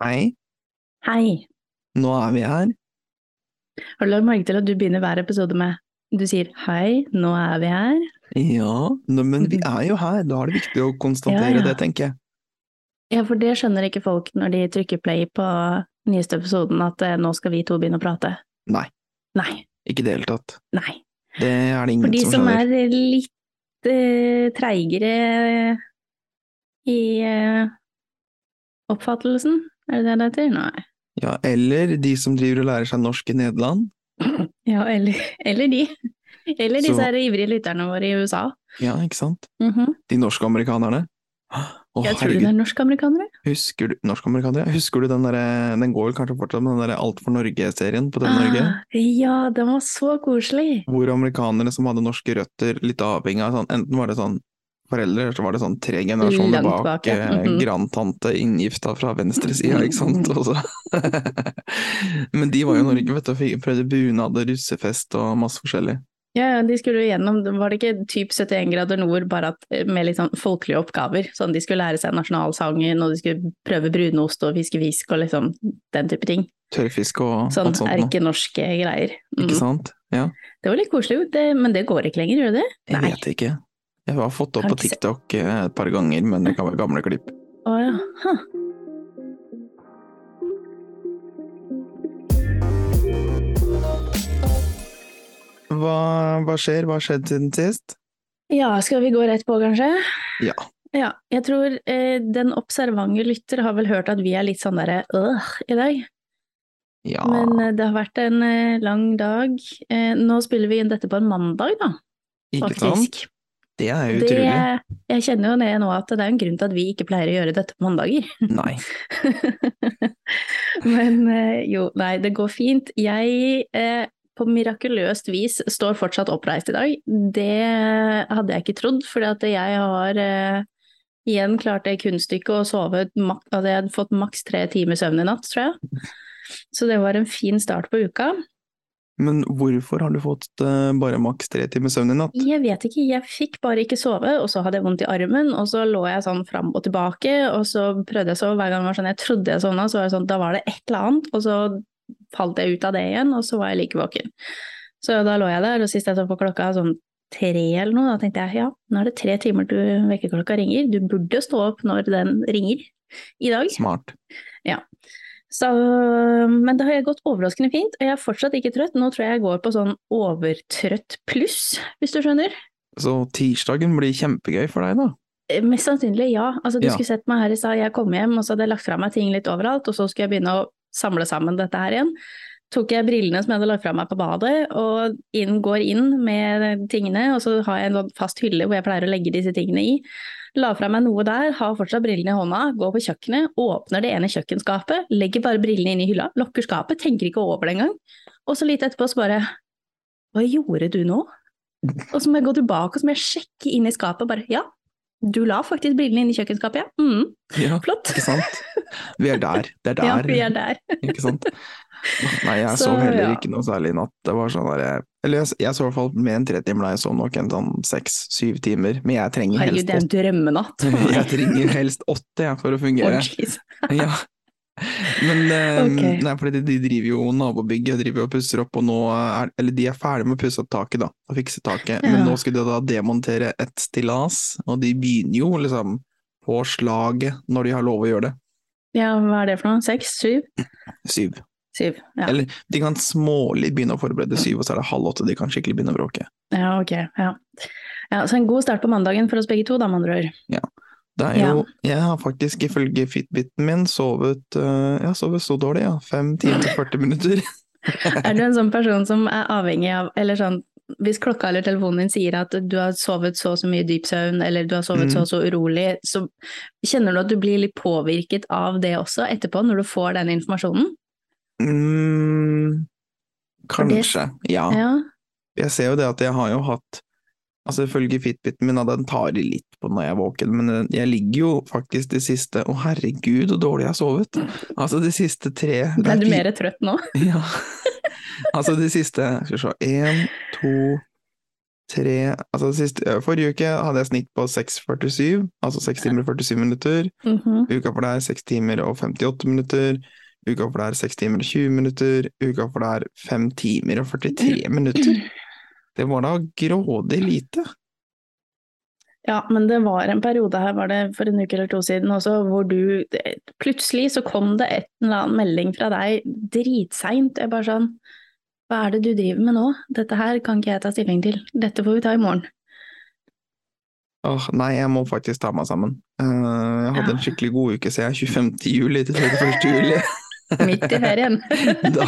Hei, Hei. nå er vi her. Har du lagt merke til at du begynner hver episode med du sier hei, nå er vi her? Ja, men vi er jo her, da er det viktig å konstatere Ja, ja. det, tenker jeg. Ja, for det skjønner ikke folk når de trykker play på nyeste episoden, at eh, nå skal vi to begynne å prate. Nei, Nei. ikke i det hele tatt. Nei. Det er det ingen For de som som er litt eh, treigere i eh, oppfattelsen, er det det det heter? Nei. Ja, eller de som driver og lærer seg norsk i Nederland. Ja, eller, eller de. Eller Så- disse her ivrige lytterne våre i USA. Ja, ikke sant? Mhm. De norske amerikanerne. Å, Jeg tror herregud. det er norskamerikanere. husker du norskamerikanere? Husker du den derre Den går vel kanskje fortsatt, men den derre Alt for Norge-serien på TV Norge? Ah, ja, den var så koselig! Hvor amerikanere som hadde norske røtter, litt avhengig av sånn Enten var det sånn foreldre, så var det sånn tre generasjoner Langt bak, bak, ja. mm -hmm. grandtante inngifta fra venstresida, ikke sant. Men de var jo i Norge, vet du, og prøvde bunad russefest og masse forskjellig. Ja, ja, de skulle jo gjennom, var det ikke typ 71 grader nord, bare at eh, med litt sånn folkelige oppgaver? Sånn de skulle lære seg nasjonalsangen, og de skulle prøve brunost og fiske fisk og liksom den type ting. Tørrfisk og Sånn alt sånt noe. erkenorske greier. Mm. Ikke sant? Ja. Det var litt koselig, det, men det går ikke lenger, gjør det det? Jeg vet ikke. Jeg har fått opp Har på TikTok eh, et par ganger, men det kan være gamle klipp. Å ja. Huh. Hva, hva skjer? Hva har skjedd siden sist? Ja, skal vi gå rett på, kanskje? Ja. Ja, jeg tror eh, den observante lytter har vel hørt at vi er litt sånn derre øh i dag. Ja, Men eh, det har vært en eh, lang dag. Eh, nå spiller vi inn dette på en mandag, da, ikke sant? Det er jo Det, utrolig. jeg kjenner jo det nå at det er en grunn til at vi ikke pleier å gjøre dette på mandager. Nei. Men eh, jo, nei, det går fint. Jeg eh, på mirakuløst vis står fortsatt oppreist i dag. Det hadde jeg ikke trodd, for jeg har eh, igjen klart det kunststykket å sove altså Jeg hadde fått maks tre timer søvn i natt, tror jeg. Så det var en fin start på uka. Men hvorfor har du fått eh, bare maks tre timer søvn i natt? Jeg vet ikke, jeg fikk bare ikke sove, og så hadde jeg vondt i armen, og så lå jeg sånn fram og tilbake, og så prøvde jeg å sove hver gang jeg var sånn jeg trodde jeg sovna, så var jeg sånn, da var det et eller annet, og så falt jeg ut av det igjen, og så var jeg like våken. Så da lå jeg der, og sist jeg så på klokka sånn tre eller noe, da tenkte jeg ja, nå er det tre timer til vekkerklokka ringer, du burde stå opp når den ringer i dag. Smart. Så, men det har gått overraskende fint, og jeg er fortsatt ikke trøtt. Nå tror jeg jeg går på sånn overtrøtt pluss, hvis du skjønner. Så tirsdagen blir kjempegøy for deg, da. Eh, Mest sannsynlig ja. Altså, du Ja. skulle sett meg her i stad, jeg kom hjem og så hadde jeg lagt fra meg ting litt overalt, og så skulle jeg begynne å samle sammen dette her igjen. Tok jeg brillene som jeg hadde lagt fra meg på badet, og inn, går inn med tingene, og så har jeg en sånn fast hylle hvor jeg pleier å legge disse tingene i. La fra meg noe der, har fortsatt brillene i hånda, går på kjøkkenet, åpner det ene kjøkkenskapet, legger bare brillene inn i hylla, lukker skapet, tenker ikke over det engang. Og så litt etterpå så bare Hva gjorde du nå? Og så må jeg gå tilbake og så må jeg sjekke inn i skapet bare Ja, du la faktisk brillene inn i kjøkkenskapet, ja. Mm, Ja, flott. ikke sant? Vi er der. Det er der. Ja, vi er der. Ikke sant? Nei, jeg Så, sov heller ja. ikke noe særlig i natt. Det var sånn der, Eller jeg, jeg sov i hvert fall med en tre timer, da jeg sov nok en sånn seks-syv timer. Men jeg trenger Herregud, helst det er en drømmenatt. Jeg trenger helst åtte jeg, for å fungere. Oh, Ja. Men okay. Nei, fordi de driver jo nabobygget driver og pusser opp, og nå er Eller de er ferdig med å pusse opp taket, da. Og fikse taket. Men nå skulle de da demontere et stillas, og de begynner jo liksom på slaget når de har lov å gjøre det. Ja, hva er det for noe? Seks? Syv? Syv. Syv, ja. Eller de kan smålig begynne å forberede syv, og så er det halv åtte de kan skikkelig begynne å bråke. Ja, ok. Ja. ja. Så en god start på mandagen for oss begge to, da, med andre ord. Det er jo, Jeg har faktisk ifølge Fitbiten min sovet øh, Jeg har sovet så dårlig, ja. Fem timer og 40 minutter. Er du en sånn person som er avhengig av Eller sånn hvis klokka eller telefonen din sier at du har sovet så og så mye dyp søvn, eller du har sovet Mm. så og så urolig, så kjenner du at du blir litt påvirket av det også etterpå, når du får den informasjonen? Mm, kanskje, ja. Ja. Jeg ser jo det at jeg har jo hatt Altså ifølge Fitbiten min, den tar i litt på når jeg er våken, men jeg ligger jo faktisk de siste Å herregud, så dårlig jeg har sovet! Altså de siste tre Er du mer trøtt nå? Ja. Altså de siste Skal vi se Én, to tre altså sist, øh, Forrige uke hadde jeg snitt på 6,47, altså 6 timer og 47 minutter. Mhm. Uka for der 6 timer og 58 minutter. Uka for der 6 timer og 20 minutter. Uka for der 5 timer og 43 minutter. Det var da grådig lite. Ja, men det var en periode her, var det for en uke eller to siden også, hvor du Plutselig så kom det et eller annen melding fra deg dritseint. Jeg bare sånn Hva er det du driver med nå? Dette her kan ikke jeg ta stilling til. Dette får vi ta i morgen. Åh, nei, jeg må faktisk ta meg sammen. Eh, jeg hadde Ja. en skikkelig god uke siden 25. juli til 31. juli. Midt i ferien. da,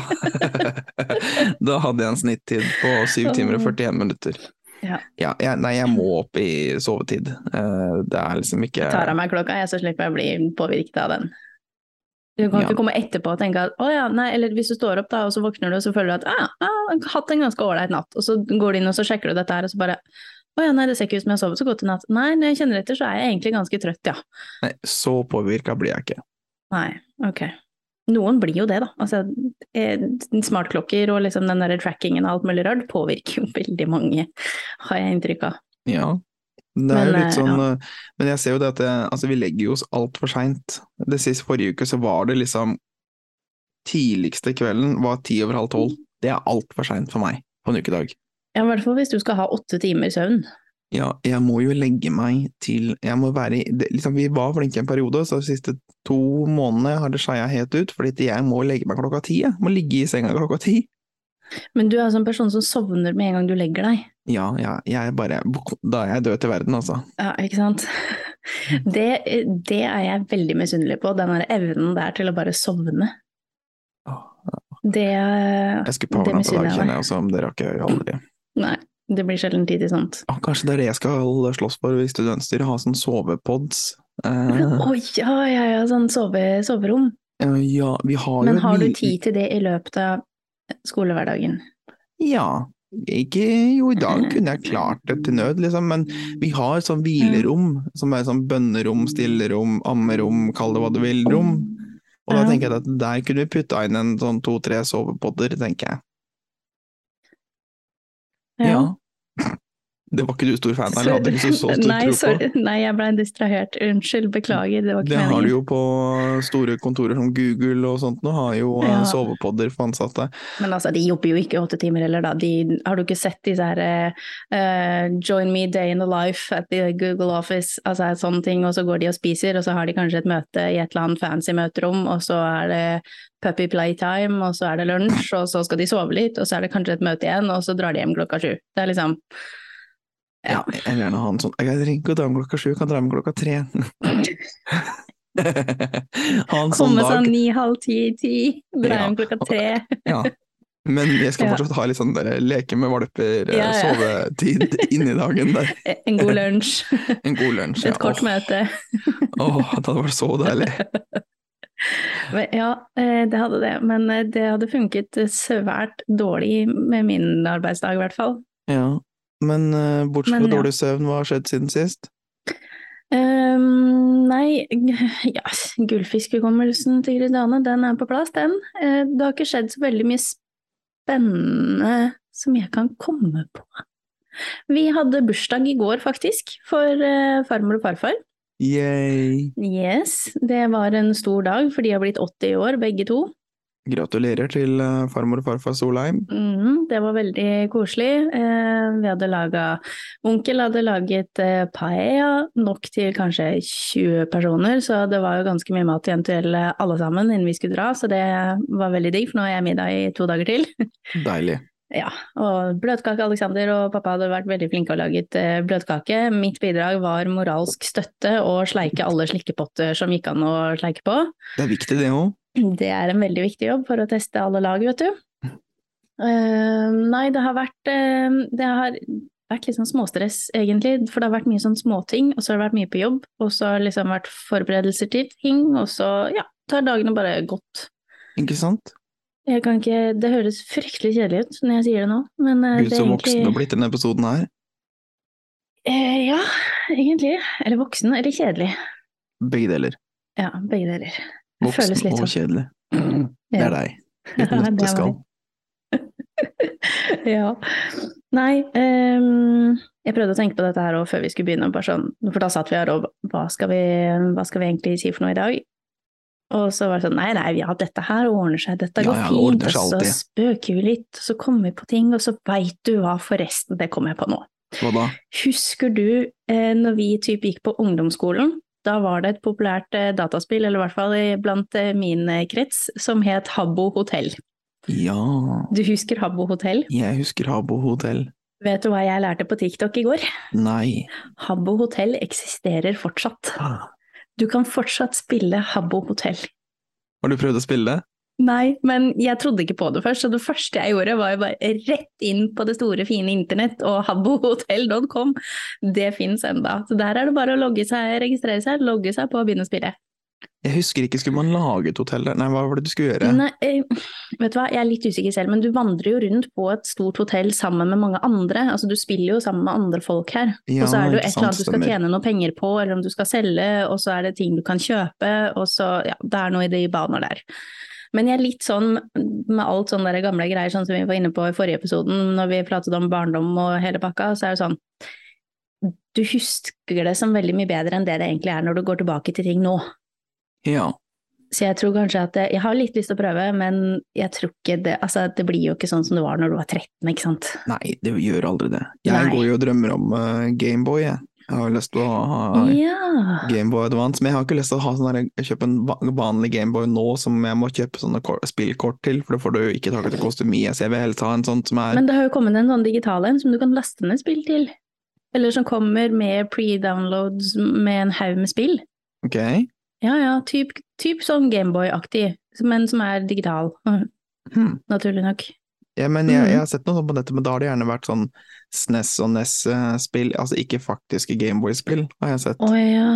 da hadde jeg en snittid på 7 timer og 41 minutter. Ja. jeg, nei, jeg må opp i sovetid. Eh, det er liksom ikke Jeg tar av meg klokka, jeg, så slipper jeg å bli påvirket av den. Du kan Ja. ikke komme etterpå og tenke at å ja, nei, eller hvis du står opp da, og så våkner du og så føler du at ah, ah, har hatt en ganske ålreit natt, og så går du inn og så sjekker du dette her, og så bare å ja, nei, det ser ikke ut som jeg har sovet så godt i natt. Nei, når jeg kjenner etter, så er jeg egentlig ganske trøtt, ja. Nei, så påvirka blir jeg ikke. Nei, ok. Noen blir jo det, da. Altså, eh, smartklokker og liksom den der trackingen og alt mulig rart påvirker jo veldig mange, har jeg inntrykk av. Ja. Det er jo Men, litt eh, sånn ja. eh, Men jeg ser jo det at det, altså, vi legger jo oss altfor seint. Det siste forrige uke så var det liksom Tidligste kvelden var ti over halv tolv. Det er altfor seint for meg på en ukedag. Ja, i hvert fall hvis du skal ha åtte timer søvn. Ja, jeg må jo legge meg til Jeg må være det, liksom, Vi var flinke en periode, så de siste to månedene har det skeia helt ut. Fordi jeg må legge meg klokka ti. Jeg må ligge i senga klokka ti. Men du er altså en person som sovner med en gang du legger deg. Ja, ja, jeg bare Da er jeg død til verden, altså. Ja, ikke sant? Det, det er jeg veldig misunnelig på, den der evnen der til å bare sovne. Det, Jeg skulle på overnatta i dag, kjenner jeg også, men det rakk jeg aldri. Nei, det blir sjelden tid til sånt. Ah, kanskje det er det jeg skal slåss for i studentstyret, ha sånn sovepods. Eh, Å ja, ja, ja, sånn sove, soverom. ja, vi har Men har du tid til det i løpet av skolehverdagen? Ja. Ikke Jo, i dag kunne jeg klart det til nød, liksom, men vi har sånn hvilerom, som er sånn bønnerom, stillerom, ammerom, kall det hva du vil, rom. Og da tenker jeg at der kunne vi putta inn en sånn to-tre sovepodder, tenker jeg. Ja. Det var ikke du stor fan av, eller hadde ikke så, så stor Nei, tro på? sorry. Nei, jeg ble distrahert. Unnskyld, beklager, det var ikke Det har du jo på store kontorer som Google og sånt nå, har jo eh, Ja. sovepodder for ansatte. Men altså, de jobber jo ikke åtte timer heller, da. De, har du ikke sett disse her uh, Join me day in the life at the Google office, altså sånne ting, og så går de og spiser, og så har de kanskje et møte i et eller annet fancy møterom, og så er det puppy playtime, og så er det lunsj, og så skal de sove litt, og så er det kanskje et møte igjen, og så drar de hjem klokka sju. Det er liksom Ja. Ja. Jeg vil gjerne ha en sånn Jeg kan ikke dra om klokka sju, jeg kan dra om klokka tre. ha en sånn Komme sånn ni-halv ti-ti, dra Ja. hjem klokka tre. Ja. Men jeg skal fortsatt ha litt sånn der, leke med valper, eh, Ja, ja. sovetid inni dagen der. En god lunsj, En god lunsj. et kort møte. Åh, det hadde vært så deilig. Men Ja, eh, det hadde det, men eh, det hadde funket svært dårlig med min arbeidsdag i hvert fall. Ja. Men uh, bortsett fra ja. dårlig søvn, hva har skjedd siden sist? Um, nei, ja, gullfiskekommelsen til Gridane, den er på plass, den. Uh, det har ikke skjedd så veldig mye spennende som jeg kan komme på. Vi hadde bursdag i går, faktisk, for uh, farmor og farfar. Yay! Yes, det var en stor dag, for de har blitt 80 år, begge to. Gratulerer til eh, farmor og farfar Solheim. Mm, det var veldig koselig. Eh, vi hadde laga Onkel hadde laget eh, paella, nok til kanskje 20 personer, så det var jo ganske mye mat igjen til alle sammen innen vi skulle dra, så det var veldig digg, for nå har jeg middag i to dager til. Deilig. Ja, og bløtkake Alexander og pappa hadde vært veldig flinke og laget bløtkake. Mitt bidrag var moralsk støtte og sleike alle slikkepotter som gikk an å sleike på. Det er viktig, det òg. Det er en veldig viktig jobb for å teste alle lag, vet du. Eh, nei, det har vært eh, Det har vært litt sånn småstress, egentlig. For det har vært mye sånn småting, og så har det vært mye på jobb. Og så har det liksom vært forberedelser til ting, og så ja, tar dagene bare gått. Ikke sant? Jeg kan ikke Det høres fryktelig kjedelig ut når jeg sier det nå, men eh, Gud, det så er voksen du har blitt denne episoden her. eh, Ja, egentlig. Eller voksen, eller kjedelig. Begge deler. Ja, begge deler. Voksen og sånn. kjedelig. Det er deg. Litt Ja, nøtteskall. ja. Nei, um, jeg prøvde å tenke på dette her før vi skulle begynne, bare sånn, for da satt vi her og hva skal vi, hva skal vi egentlig si for noe i dag? Og så var det sånn, nei, nei, ja, dette her ordner seg, dette går ja, det fint, og så alltid. spøker vi litt, og så kommer vi på ting, og så veit du hva forresten, det kommer jeg på nå. Hva da? Husker du eh, når vi typ gikk på ungdomsskolen? Da var det et populært eh, dataspill, eller i hvert fall blant eh, min eh, krets, som het Habbo hotell. Ja, Du husker Habbo hotell? jeg husker Habbo hotell. Vet du hva jeg lærte på TikTok i går? Nei. Habbo hotell eksisterer fortsatt. Har Du kan fortsatt spille Habbo hotell. du prøvd å spille det? Nei, men jeg trodde ikke på det først, så det første jeg gjorde var jo bare rett inn på det store, fine internett, og habbohotell.com. Det fins enda. Så der er det bare å logge seg, registrere seg, logge seg på og begynne å spille. Jeg husker ikke, skulle man lage et hotell der? Nei, hva var det du skulle gjøre? Nei, eh, vet du hva, jeg er litt usikker selv, men du vandrer jo rundt på et stort hotell sammen med mange andre. Altså, du spiller jo sammen med andre folk her. Ja, og så er det jo et eller annet du skal tjene noe penger på, eller om du skal selge, og så er det ting du kan kjøpe, og så ja, det er noe i de baner der. Men jeg er litt sånn med alt sånne der gamle greier, sånn som vi var inne på i forrige episoden, når vi pratet om barndom og hele pakka, så er det sånn Du husker det som veldig mye bedre enn det det egentlig er når du går tilbake til ting nå. Ja. Så jeg tror kanskje at jeg, jeg har litt lyst til å prøve, men jeg tror ikke det Altså, det blir jo ikke sånn som det var når du var 13, ikke sant? Nei, det gjør aldri det. Jeg Nei. går jo og drømmer om uh, Gameboy, jeg. Jeg har jo lyst til å ha Ja. Gameboy Advance, men jeg har ikke lyst til å ha sånn der, kjøpe en va- vanlig Gameboy nå som jeg må kjøpe sånne spillkort til, for da får du jo ikke tak i det koster så jeg vil helst ha en sånn som er Men det har jo kommet en sånn digital en som du kan laste ned spill til. Eller som kommer med pre-downloads med en haug med spill. Ok? Ja ja, typ, typ sånn Gameboy-aktig, men som er digital. Hmm. Naturlig nok. Ja, men jeg, jeg har sett noe sånt på nettet, men da har det gjerne vært sånn SNES og NES-spill, altså ikke faktiske Gameboy-spill, har jeg sett. Å ja.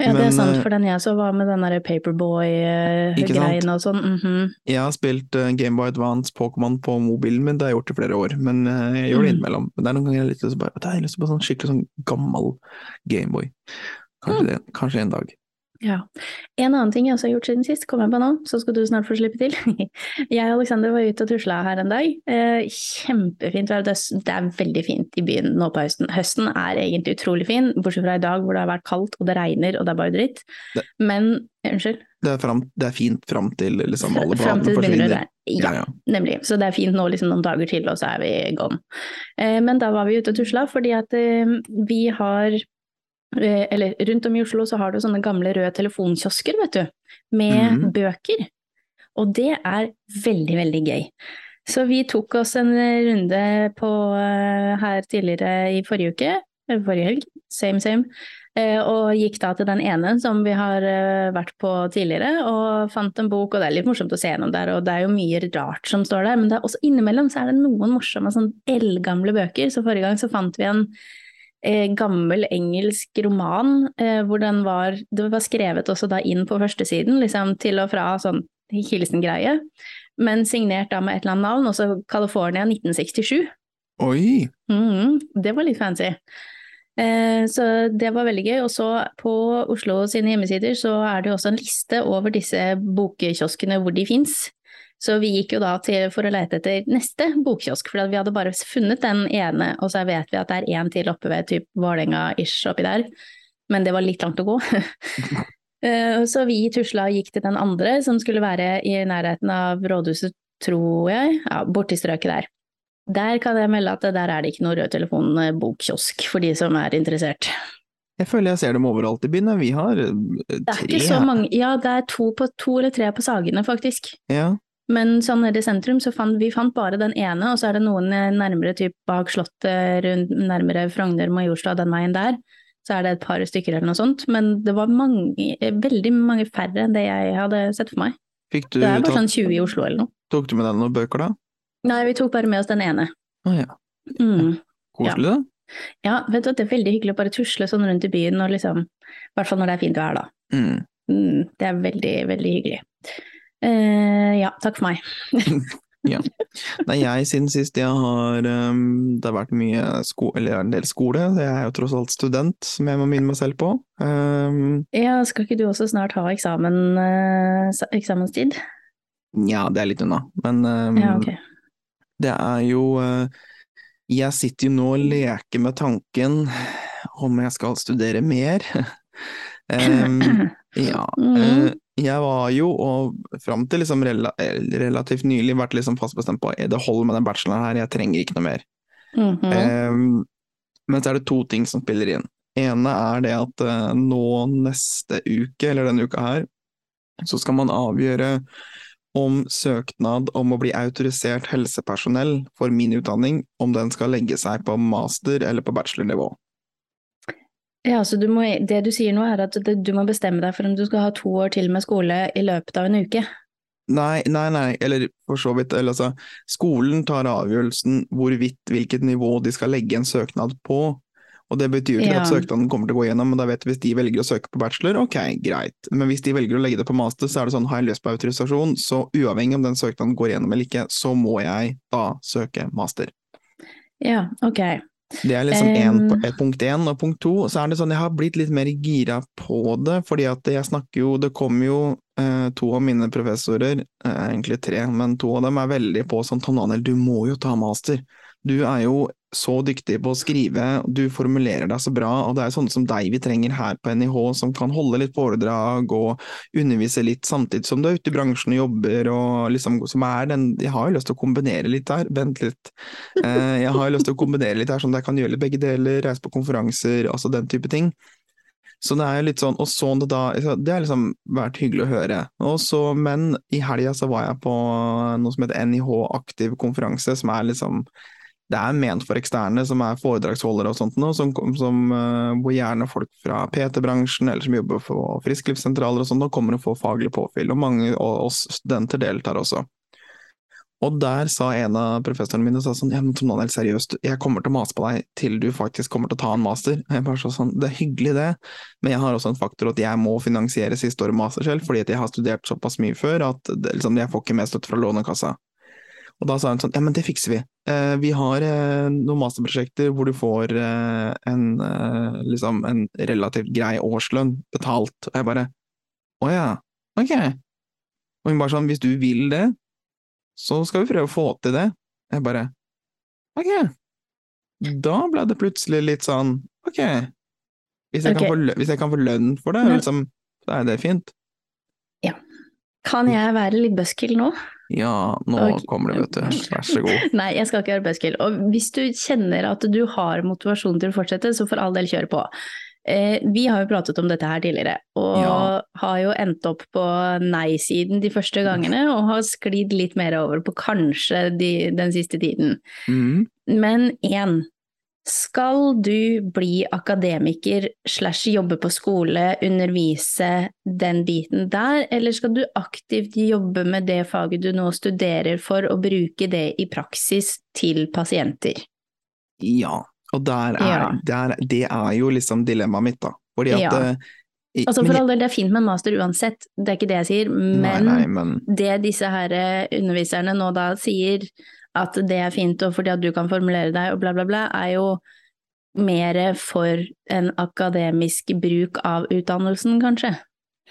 ja, det er sant, eh, for den jeg så var med den derre Paperboy-greien og sånn. mhm. Jeg har spilt uh, Gameboy Advance Pokémon på mobilen min, det har jeg gjort i flere år, men eh, jeg gjør det Mm. innimellom. Men det er noen ganger jeg har lyst til å bare, jeg har lyst til på sånn skikkelig sånn gammel Gameboy. Kanskje, Mm. det, kanskje en dag. Ja. En annen ting jeg også har gjort siden sist, kom jeg på nå, så skal du snart få slippe til. Jeg og Alexander var ute og tusla her en dag. Eh, kjempefint vær. Det er, veldig fint i byen nå på høsten. Høsten er egentlig utrolig fin, bortsett fra i dag hvor det har vært kaldt og det regner og det er bare dritt. Det- Men Unnskyld? Det er, fram, det er fint fram til liksom alle til forsvinner. Ja, Ja, nemlig. Så det er fint nå liksom noen dager til, og så er vi gone. Eh, men da var vi ute og tusla fordi at eh, vi har eller rundt om i Oslo så har du sånne gamle røde telefonkiosker, vet du, med Mhm. bøker. Og det er veldig, veldig gøy. Så vi tok oss en runde på eh, her tidligere i forrige uke, forrige helg, same same, eh, og gikk da til den ene som vi har eh, vært på tidligere, og fant en bok, og det er litt morsomt å se gjennom der, og det er jo mye rart som står der, men det er også innimellom så er det noen morsomme sånn eldgamle bøker, så forrige gang så fant vi en eh, gammel engelsk roman, eh, hvor den var, det var skrevet også da inn på førstesiden, liksom til og fra sånn hilsengreie, men signert da med et eller annet navn, også California 1967. Oi! Mm, det var litt fancy. Eh, så det var veldig gøy. Og så på Oslo sine hjemmesider så er det jo også en liste over disse bokkioskene hvor de fins. Så vi gikk jo da til for å lete etter neste bokkiosk, for vi hadde bare funnet den ene, og så vet vi at det er én til oppe ved typ Vålerenga-ish oppi der, men det var litt langt å gå. Eh, Så vi tusla og gikk til den andre, som skulle være i nærheten av rådhuset, tror jeg, ja, borti strøket der. Der kan jeg melde at der er det ikke noe rød telefon-bokkiosk for de som er interessert. Jeg føler jeg ser dem overalt i byen. Vi har tre Det er ikke så mange, ja det er to, på, to eller tre på Sagene faktisk. Ja. Men sånn nede i sentrum så fant vi fant bare den ene, og så er det noen eh, nærmere typ bak slottet, rundt, nærmere Frogner, Majorstua, den veien der. Så er det et par stykker eller noe sånt, men det var mange, eh, veldig mange færre enn det jeg hadde sett for meg. Fikk du Det er bare sånn 20 i Oslo eller noe. tok du med deg noen bøker da? Nei, vi tok bare med oss den ene. Å ja. Mm. Koselig da? Ja, vet du at det er veldig hyggelig å bare tusle sånn rundt i byen, og liksom, i hvert fall når det er fint vær da. Mm. Mm, det er veldig, veldig hyggelig. Eh, ja, takk for meg. ja. Nei, jeg siden sist jeg har um, Det har vært mye sko eller en del skole, jeg er jo tross alt student, som jeg må minne meg selv på. Um, Ja, skal ikke du også snart ha eksamen, uh, eksamenstid? ja, det er litt unna, men um, Ja, okay. det er jo uh, jeg sitter jo nå og leker med tanken om jeg skal studere mer. Ja. Mhm. Eh, jeg var jo, og fram til liksom rela eh, relativt nylig, vært liksom fast bestemt på at det holder med den bacheloren her, jeg trenger ikke noe mer. Mhm. Em, men så er det to ting som spiller inn. ene er det at eh, nå neste uke, eller denne uka her, så skal man avgjøre om søknad om å bli autorisert helsepersonell for min utdanning, om den skal legge seg på master eller på bachelornivå. Ja, så du må, det du sier nå er at du må bestemme deg for om du skal ha to år til med skole i løpet av en uke. Nei, nei, nei, eller for så vidt, eller altså, skolen tar avgjørelsen hvorvidt hvilket nivå de skal legge en søknad på. Og det betyr ikke Ja. at søknaden kommer til å gå gjennom, men da vet hvis de velger å søke på bachelor, ok, greit. Men hvis de velger å legge det på master, så er det sånn, har jeg lyst på autorisasjon, så uavhengig om den søknaden går gjennom eller ikke, så må jeg da søke master. Ja, ok. Det er liksom en, punkt én, og punkt to, så er det sånn, jeg har blitt litt mer gira på det, fordi at jeg snakker jo, det kommer jo eh, to av mine professorer, eh, egentlig tre, men to av dem er veldig på sånn, Tom Daniel, du må jo ta master. Du er jo så dyktig på å skrive, du formulerer deg så bra, og det er sånne som deg vi trenger her på NIH, som kan holde litt foredrag og undervise litt, samtidig som du er ute i bransjen og jobber, og liksom, som er den, jeg har jo lyst til å kombinere litt der, vent litt. Eh, jeg har jo lyst til å kombinere litt her, sånn at jeg kan gjøre litt begge deler, reise på konferanser, altså den type ting. Så det er jo litt sånn, og sånn det da, det har liksom vært hyggelig å høre. Også, men i helga så var jeg på noe som heter NIH Aktiv konferanse, som er liksom det er ment for eksterne, som er foredragsholdere og sånt nå, som, som, eh, hvor gjerne folk fra PT-bransjen eller som jobber for frisklivssentraler og sånt, og kommer og får faglig påfyll, og mange av oss studenter deltar også. Og der sa en av professorene mine sa sånn, ja, men Tom Daniel, seriøst, jeg kommer til å mase på deg til du faktisk kommer til å ta en master. Jeg bare så sånn, Det er hyggelig det, men jeg har også en faktor at jeg må finansiere siste året master selv, fordi at jeg har studert såpass mye før at liksom, jeg får ikke mer støtte fra Lånekassa. Og da sa hun sånn, ja, men det fikser vi. Eh, vi har eh, noen masterprosjekter hvor du får eh, en, eh, liksom en relativt grei årslønn betalt. Og jeg bare, å ja, ok. Og hun bare sånn, hvis du vil det, så skal vi prøve å få til det. Jeg bare, ok. Da ble det plutselig litt sånn, ok. Hvis jeg, okay. kan, få, hvis jeg kan få lønn for det, liksom, da er det fint. Ja. Kan jeg være litt bøskel nå? Ja, nå okay. kommer det, vet du. Vær så god. Nei, jeg skal ikke gjøre arbeidskveld. Og hvis du kjenner at du har motivasjon til å fortsette, så for all del kjør på. Eh, vi har jo pratet om dette her tidligere, og Ja. har jo endt opp på nei-siden de første gangene, og har sklidd litt mer over på kanskje de, den siste tiden. Mm. Men én, skal du bli akademiker slash jobbe på skole, undervise den biten der, eller skal du aktivt jobbe med det faget du nå studerer for og bruke det i praksis til pasienter? Ja, og er, Ja. der, det er jo liksom dilemmaet mitt, da. Fordi at Ja. eh, i- Altså for all del, det er fint med en master uansett, det er ikke det jeg sier, men nei, men det disse her eh, underviserne nå da sier at det er fint og fordi at du kan formulere deg og bla, bla, bla, er jo mer for en akademisk bruk av utdannelsen, kanskje.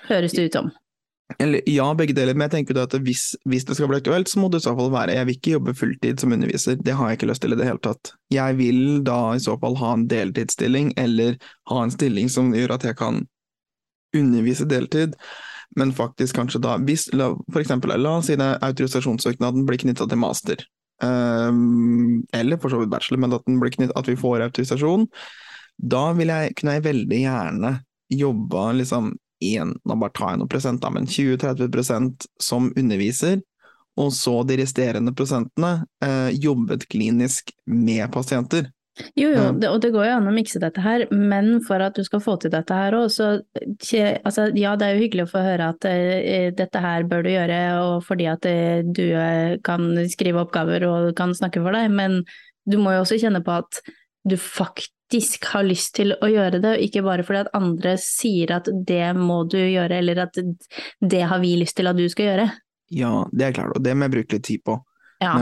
Høres det ut som. Eller ja, begge deler, men jeg tenker at hvis, hvis det skal bli aktuelt, så må det i så fall være Jeg vil ikke jobbe fulltid som underviser, det har jeg ikke lyst til i det hele tatt. Jeg vil da i så fall ha en deltidsstilling, eller ha en stilling som gjør at jeg kan undervise deltid, men faktisk kanskje da hvis, For eksempel, la oss si det autorisasjonssøknaden blir knytta til master, eller for så vidt bachelor, men at, den blir knytt, at vi får autorisasjon, da vil jeg, kunne jeg veldig gjerne jobba liksom en, nå bare tar jeg noen prosent da, men 20-30% som underviser, og så de resterende prosentene eh, jobbet klinisk med pasienter. Jo, jo, det, og det går jo an å mikse dette her, men for at du skal få til dette her òg, så altså, Ja, det er jo hyggelig å få høre at uh, dette her bør du gjøre, og fordi at uh, du kan skrive oppgaver og kan snakke for deg, men du må jo også kjenne på at du faktisk har lyst til å gjøre det, og ikke bare fordi at andre sier at det må du gjøre, eller at det har vi lyst til at du skal gjøre. Ja, det er klart, og det må jeg bruke litt tid på. Ja.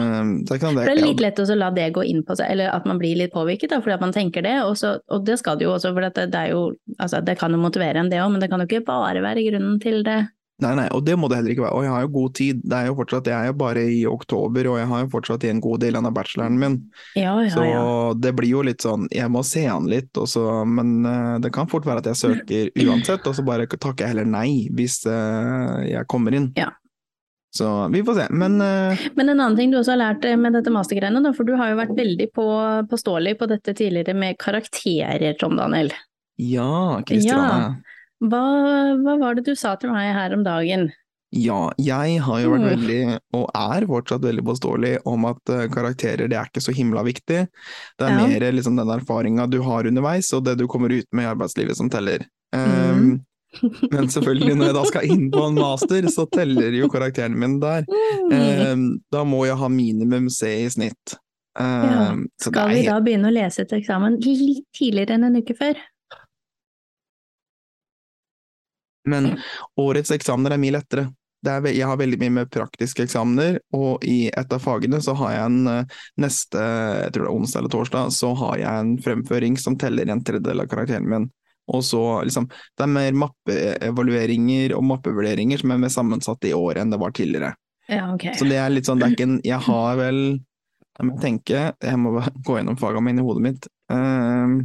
Det, kan det, For det er litt lett å la det gå inn på seg, eller at man blir litt påvirket, da, fordi at man tenker det, og, så, og det skal det jo også, for det, det jo, altså det kan jo motivere en det òg, men det kan jo ikke bare være grunnen til det. Nei, nei, og det må det heller ikke være. Og jeg har jo god tid. Det er jo fortsatt, Jeg er jo bare i oktober, og jeg har jo fortsatt en god del av bacheloren min. Ja, ja, Så ja. det blir jo litt sånn, jeg må se an litt, og så, men eh, det kan fort være at jeg søker uansett, og så bare takker jeg heller nei hvis eh, jeg kommer inn. Ja. Så vi får se. Men uh... Men en annen ting du også har lært eh, med dette mastergreiene, for du har jo vært veldig på, påståelig på dette tidligere med karakterer, Tom Daniel. ja, Kristiane. Hva, hva var det du sa til meg her om dagen? Ja, jeg har jo vært Mm. veldig, og er fortsatt veldig påståelig om at eh, karakterer det er ikke så himla viktig. Det er Ja. mer liksom den erfaringa du har underveis, og det du kommer ut med i arbeidslivet som teller. Mm. Men selvfølgelig, når jeg da skal inn på en master, så teller jo karakterene mine der. Um, da må jeg ha minimum C i snitt. Um, Ja. Skal vi da begynne å lese til eksamen litt tidligere enn en uke før? Men årets eksamener er mye lettere. Er, jeg har veldig mye med praktiske eksamener, og i et av fagene så har jeg en eh, neste, jeg tror det er onsdag eller torsdag, så har jeg en fremføring som teller en tredjedel av karakteren min. Og så liksom, det er mer mappeevalueringer og mappevurderinger som er mer sammensatt i år enn det var tidligere. Ja, ok. Så det er litt sånn, det er ikke en, jeg har vel, jeg må tenke, jeg må gå gjennom fagene mine i hodet mitt. Ehm,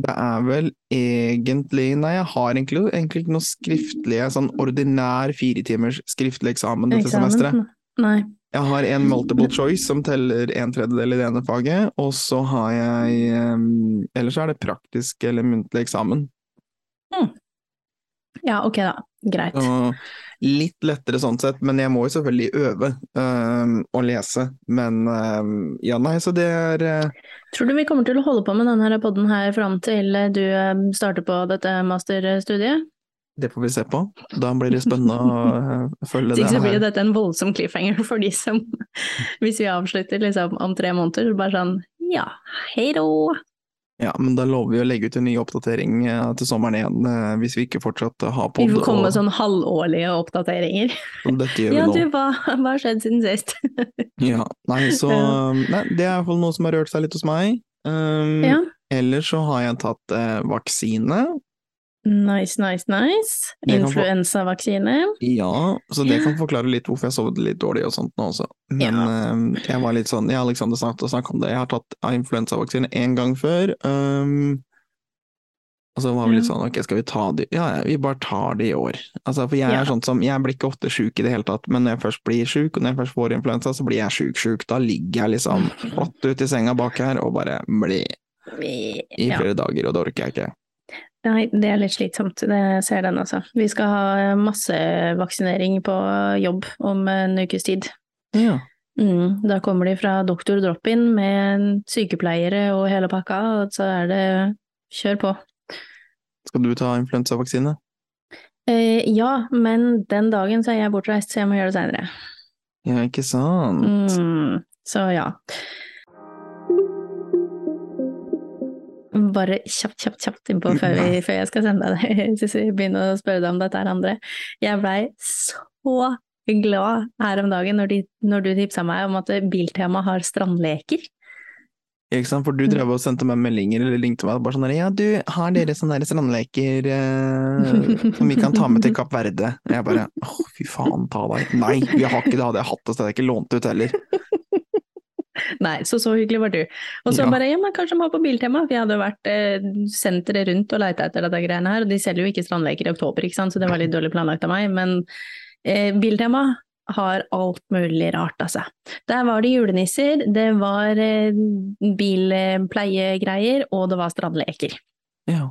det er vel egentlig, nei jeg har egentlig, egentlig ikke noe skriftlige, sånn ordinær fire timers skriftlig eksamen dette semesteret. Nei. Jeg har en multiple choice som teller en tredjedel i det ene faget, og så har jeg, ehm, ellers er det praktisk eller muntlig eksamen. Ja, ok da. Greit. Og litt lettere sånn sett, men jeg må jo selvfølgelig øve um, og lese. Men um, ja, nei, så det er uh... Tror du vi kommer til å holde på med denne podden her fram til du starter på dette masterstudiet? Det får vi se på. Da blir det spennende å øh, følge det her. så blir dette en voldsom cliffhanger for de som Hvis vi avslutter liksom om tre måneder, så bare sånn ja, hei då! Ja, men da lover vi å legge ut en ny oppdatering øh, til sommeren igjen, øh, hvis vi ikke fortsatt har Vi pod. får komme med og- sånn halvårlige oppdateringer. dette gjør Ja, vi du, nå. hva, hva har skjedd siden sist? Ja, nei, så Ja. nei, Det er iallfall noe som har rørt seg litt hos meg. Um, Ja. Ellers så har jeg tatt eh, vaksine. Nice, nice, nice. Influensavaksine. Ja, så det kan forklare litt hvorfor jeg sovet litt dårlig og sånt nå også. Men eh, jeg var litt sånn, jeg og Alexander snakket og snakket om det, jeg har tatt influensavaksine én gang før. Um, og så var vi litt sånn, ok, skal vi ta det? Ja, ja, vi bare tar det i år. Altså, for jeg Ja. er sånn som, jeg blir ikke ofte sjuk i det hele tatt, men når jeg først blir sjuk, og når jeg først får influensa, så blir jeg sjuk-sjuk. Da ligger jeg liksom flatt ut i senga bak her og bare blir i Ja. flere dager, og det orker jeg ikke. Nei, det er litt slitsomt, det ser den altså. Vi skal ha massevaksinering på jobb om en ukes tid. Ja. Mm, da kommer de fra doktor drop-in med sykepleiere og hele pakka, og så er det kjør på. Skal du ta influensavaksine? Eh, ja, men den dagen så er jeg bortreist, så jeg må gjøre det seinere. Ja, ikke sant? Mm, så ja. Bare kjapt, kjapt, kjapt innpå før, vi, før jeg skal sende deg det, begynner å spørre deg om dette her andre. Jeg blei så glad her om dagen når, de, når du tipsa meg om at Biltema har strandleker. Ikke sant, for du drev og sendte meg meldinger eller ringte meg bare sånn der, ja du, har dere sånne der strandleker eh, som vi kan ta med til Kapp Verde? Og jeg bare, 'Å, fy faen, ta deg. Nei, vi har ikke det, hadde jeg hatt det, så hadde jeg ikke lånt ut heller. Nei, så så hyggelig var du. Og så Ja. bare, ja, men kanskje de har på Biltema. Vi hadde jo vært eh, senteret rundt og leita etter dette greiene her, og de selger jo ikke strandleker i oktober, ikke sant, så det var litt dårlig planlagt av meg. Men eh, Biltema har alt mulig rart, altså. Der var det julenisser, det var eh, bilpleiegreier, og det var strandleker. Ja.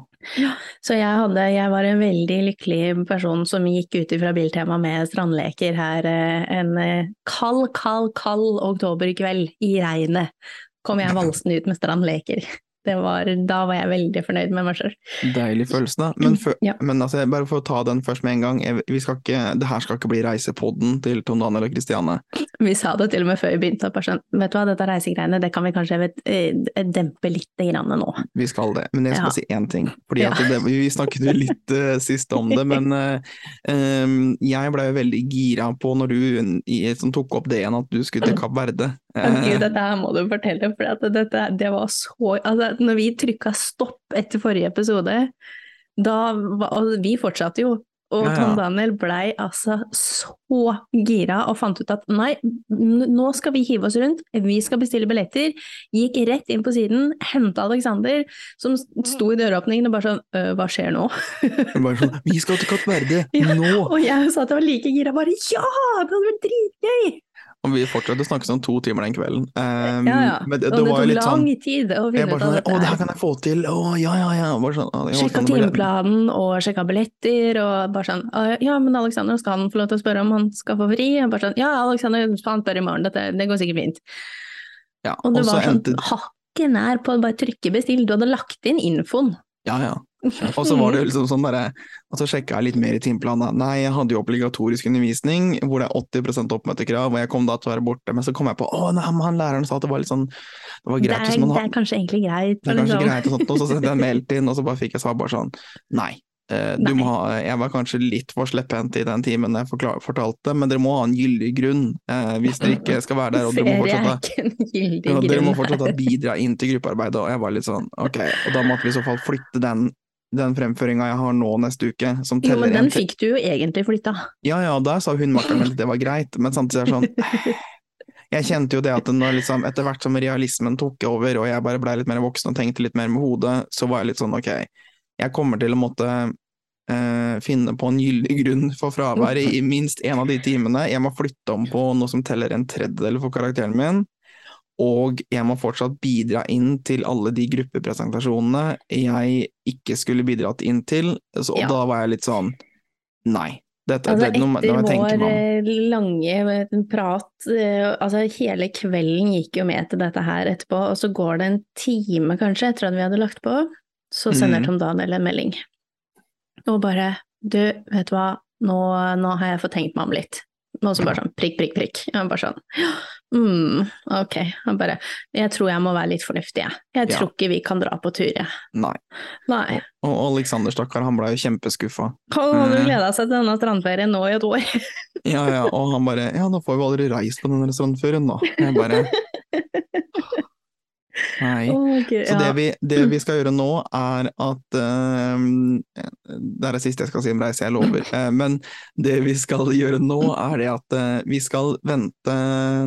Så jeg, hadde, jeg var en veldig lykkelig person som gikk ut fra Biltema med strandleker her eh, en eh, kald, kald, kald oktoberkveld i regnet. Kom jeg valsende ut med strandleker. Det var, da var jeg veldig fornøyd med meg sjøl. Deilig følelse, da. Men, for, Ja. men altså, bare for å ta den først med en gang, vi skal ikke, det her skal ikke bli reisepodden til Tom Daniel og Kristiane. Vi sa det til og med før vi begynte. Bare sånn, vet du hva, dette reisegreiene det kan vi kanskje vet, eh, dempe litt grann nå. Vi skal det, men jeg skal Ja. si én ting. Fordi Ja. det, vi snakket jo litt uh, sist om det, men uh, um, jeg ble jo veldig gira på når du i, som tok opp det igjen, at du skulle til Kapp Verde. Eh, Gud, dette her må du fortelle, for dette, det var så altså, Når vi trykka stopp etter forrige episode, da var og Vi fortsatte jo Og Ja, ja. Tom Daniel blei altså så gira og fant ut at nei, nå skal vi hive oss rundt, vi skal bestille billetter. Gikk rett inn på siden, henta Alexander, som sto i døråpningen og bare sånn «Øh, hva skjer nå? Bare sånn Vi skal til Kapp Verde! Ja, Nå! Og jeg sa at jeg var like gira, bare ja! Det hadde vært dritgøy! Og vi fortsatte å snakke sånn to timer den kvelden. Um, Ja, ja. Men det, og det det tok lang sånn tid å finne ut av sånn dette. Å, det her. kan jeg få til! Å, ja, ja, ja. Bare sånn, å, Sjekka sånn, timeplanen og sjekka billetter og bare sånn «Å, Ja, men Alexander, skal han få lov til å spørre om han skal få fri? Og bare sånn Ja, Alexander, faen, spør i morgen, dette, det går sikkert fint. Ja, Og det var sånn endte hakket nær på å bare trykke bestill. Du hadde lagt inn infoen. Ja, ja. Og så var det liksom sånn derre Og så sjekka jeg litt mer i timeplanen. Nei, jeg hadde jo obligatorisk undervisning hvor det er 80 oppmøtekrav, og jeg kom da til å være borte, men så kom jeg på å nei, men han læreren sa at det var litt sånn Det var Det greit er, hvis man det er kanskje egentlig greit. Det er kanskje liksom. greit og sånt, og så sendte jeg en mail til den, og så bare fikk jeg svar bare sånn Nei. eh, Du må ha, jeg var kanskje litt for slepphendt i den timen jeg fortalte, men dere må ha en gyldig grunn eh, hvis dere ikke skal være der. Og dere må er fortsatt, ja, dere må fortsatt ha bidra inn til gruppearbeidet. Og jeg var litt sånn ok, og da måtte vi i så fall flytte den, den fremføringa jeg har nå neste uke, som Jo, men den en fikk du jo egentlig flytta. Ja ja, der sa hun makkeren min at det var greit, men samtidig er det sånn Jeg kjente jo det at når liksom, etter hvert som realismen tok over, og jeg bare blei litt mer voksen og tenkte litt mer med hodet, så var jeg litt sånn ok, jeg kommer til å måtte eh, finne på en gyldig grunn for fraværet i minst én av de timene. Jeg må flytte om på noe som teller en tredjedel for karakteren min. Og jeg må fortsatt bidra inn til alle de gruppepresentasjonene jeg ikke skulle bidratt inn til. Så, og Ja. da var jeg litt sånn Nei. Dette, Altså, det, noe, etter jeg vår eh, lange prat, eh, altså hele kvelden gikk jo med til dette her etterpå, og så går det en time kanskje etter at vi hadde lagt på, så sender mm. Tom Daniel en melding. Og bare du, vet du hva, nå, nå har jeg fått tenkt meg om litt. Og så bare sånn prikk, prikk, prikk. Jeg bare sånn mm, ok. Han bare jeg tror jeg må være litt fornuftig, jeg. Jeg Ja. tror ikke vi kan dra på tur, jeg. Nei. Nei. Og Alexander, stakkar, han ble jo kjempeskuffa. Han hadde jo gleda seg til denne strandferien nå i et år. Ja, ja, og han bare Ja, da får vi aldri reist på denne strandferien, da. Jeg bare Nei. Okay, Så det vi, det vi skal gjøre nå, er at uh, Det er det siste jeg skal si om reise, jeg lover. Uh, men det vi skal gjøre nå, er det at uh, vi skal vente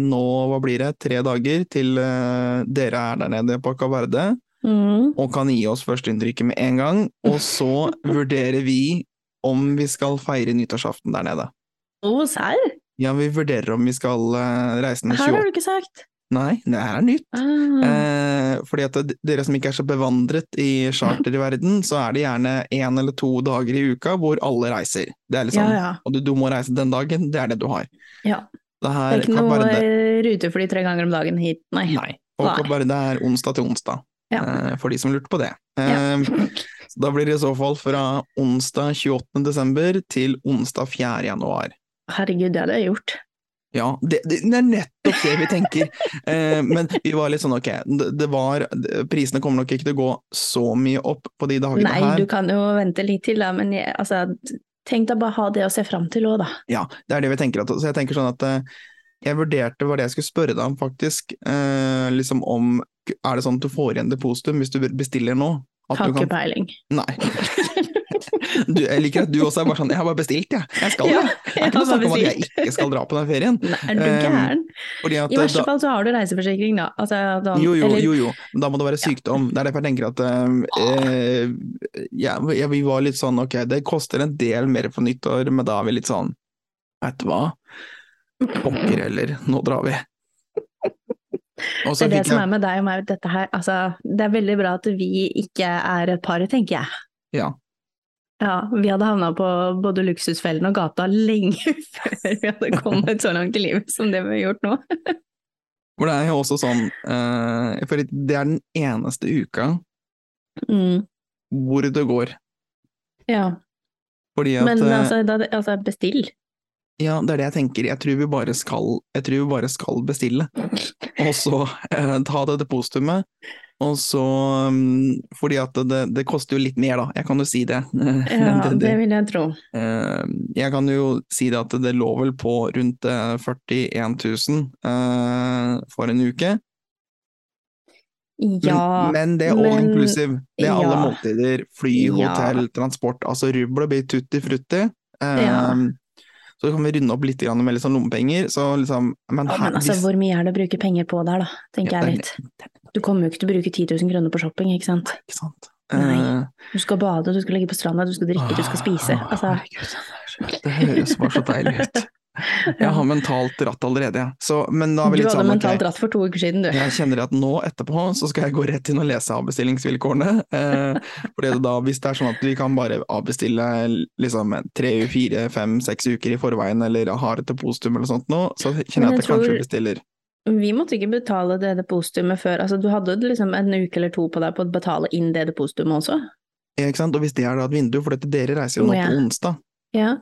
nå, hva blir det, tre dager til dere er der nede på Caverde Mm. og kan gi oss førsteinntrykket med en gang. Og så vurderer vi om vi skal feire nyttårsaften der nede. Å, serr? Ja, vi vurderer om vi skal reise den Her har du ikke sagt. Nei, det her er nytt. Ah. Eh, fordi at dere som ikke er så bevandret i charter i verden, så er det gjerne én eller to dager i uka hvor alle reiser. Det er liksom, ja, ja. Og du, du må reise den dagen, det er det du har. ja. Det Det er ikke noe eh, rutefly tre ganger om dagen hit, nei. Nei. Og Nei. Kapp Verde er onsdag til onsdag, Ja. eh, for de som lurte på det. Eh, da blir det i så fall fra onsdag 28. desember til onsdag 4. januar. Herregud, det hadde jeg gjort. Ja, det, det, det er nettopp det vi tenker. Eh, men vi var litt sånn ok, det, det var Prisene kommer nok ikke til å gå så mye opp på de dagene Nei, her. du kan jo vente litt til, da, men jeg, altså, tenk deg bare ha det å se fram til òg, da. Ja, det er det vi tenker. At, så jeg tenker sånn at eh, jeg vurderte hva det jeg skulle spørre deg om, faktisk. Eh, liksom om Er det sånn at du får igjen depositum hvis du bestiller nå? Har ikke peiling. Nei. Du, jeg liker at du også er bare sånn Jeg har bare bestilt, jeg. Jeg skal Ja, det. Det er ikke noe snakk om at jeg ikke skal dra på den ferien. Nei, er du Eh, gæren? I verste fall så har du reiseforsikring, da. Altså, da jo, jo, eller- jo, jo. Da må det være sykdom. Det er derfor jeg tenker at eh, eh, ja, ja, vi var litt sånn ok, det koster en del mer på nyttår, men da er vi litt sånn Vet du hva? Pokker heller, nå drar vi. Og Det er det som er med deg og meg, dette her, altså, det er veldig bra at vi ikke er et par, tenker jeg. Ja. Ja, vi hadde havna på både luksusfellen og gata lenge før vi hadde kommet så langt i livet som det vi har gjort nå. For det er jo også sånn eh, For det er den eneste uka Mm, hvor det går. ja, Fordi at men eh, altså, da, altså bestill. Ja, det er det jeg tenker. Jeg tror vi bare skal, jeg tror vi bare skal bestille. Og så eh, ta det depositumet. Og så mm, Fordi at det, det koster jo litt mer, da. Jeg kan jo si det. Ja, det, det vil jeg tro. eh, jeg kan jo si det at det lå vel på rundt eh, 41 000 eh, for en uke. Men, Ja, men det er all men- inclusive. Det er alle måltider, fly, Ja. hotell, transport. Altså rubbel blir tutti frutti. Ja. Um, så kan vi runde opp litt med sånn lommepenger. Så liksom, men Ja, men altså, hvis- hvor mye er det å bruke penger på der, da, tenker Ja, jeg litt. Du kommer jo ikke til å bruke 10 000 kroner på shopping, ikke sant. Ikke sant? Nei. Eh, Du skal bade, du skal ligge på stranda, du skal drikke, du skal spise. Altså, herregud, det høres bare så deilig ut. Jeg har mentalt dratt allerede, jeg. Ja. men da er vi litt hadde Du hadde mentalt dratt for to uker siden, du. Jeg kjenner at nå etterpå så skal jeg gå rett inn og lese avbestillingsvilkårene. Eh, fordi da, hvis det er sånn at vi kan bare avbestille liksom tre, fire, fem, seks uker i forveien, eller har et depositum eller sånt nå, så kjenner Men jeg at jeg jeg kanskje bestiller. Vi måtte ikke betale det depositumet før. Altså, du hadde liksom en uke eller to på deg på å betale inn det depositumet også. Ja, Ikke sant? Og hvis det er da et vindu, for dette, dere reiser jo nå på onsdag, Ja.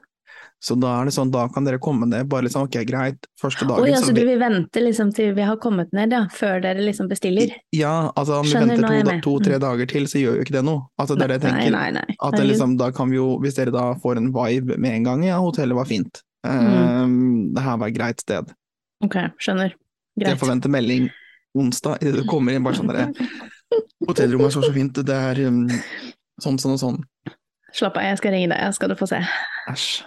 Så da er det sånn, da kan dere komme ned, bare liksom, ok, greit, første dagen ja, så så du vi- vil vente liksom til vi har kommet ned, ja, før dere liksom bestiller? Ja, altså om vi Skjønner, er venter to- med. to-tre dager til, så gjør jo ikke det noe. Altså det er det jeg tenker. nei, nei. At det liksom, da kan vi jo, hvis dere da får en vibe med en gang, ja, hotellet var fint. Um, det her var et greit sted. Ok, skjønner. Jeg Greit. forventer melding onsdag, idet du kommer inn bare sånn derre Hotellrommet er så så fint, det er um, sånn, sånn og sånn. Slapp av, jeg skal ringe deg, jeg skal du få se. Æsj.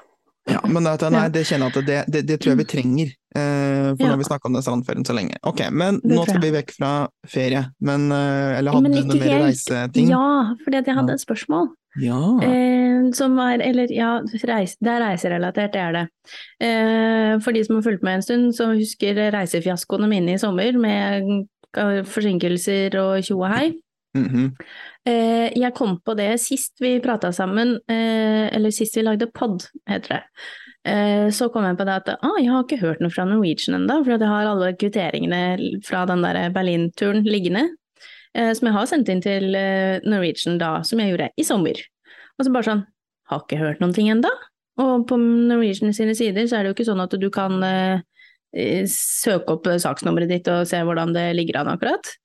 Ja, men det, nei, det kjenner jeg at det, det, det tror jeg vi trenger. eh, for nå har vi snakka om den strandferien så lenge. Ok, men nå skal vi vekk fra ferie. Men, eh, eller hadde Men du noe mer reiseting? Ja, at jeg hadde et spørsmål. Ja. Eh, som var, eller ja, reis, det er reiserelatert, det er det. Eh, for de som har fulgt med en stund, så husker reisefiaskoene mine i sommer med eh, forsinkelser og tjo og hei. Mhm. Eh, jeg kom på det sist vi prata sammen, eh, eller sist vi lagde pod, heter det. Eh, så kom jeg på det at ah, jeg har ikke hørt noe fra Norwegian ennå, for jeg har alle kvitteringene fra den der Berlin-turen liggende. Eh, som jeg har sendt inn til eh, Norwegian da, som jeg gjorde i sommer. Og så bare sånn, har ikke hørt noen ting ennå. Og på Norwegian sine sider så er det jo ikke sånn at du kan eh, eh, søke opp eh, saksnummeret ditt og se hvordan det ligger an akkurat.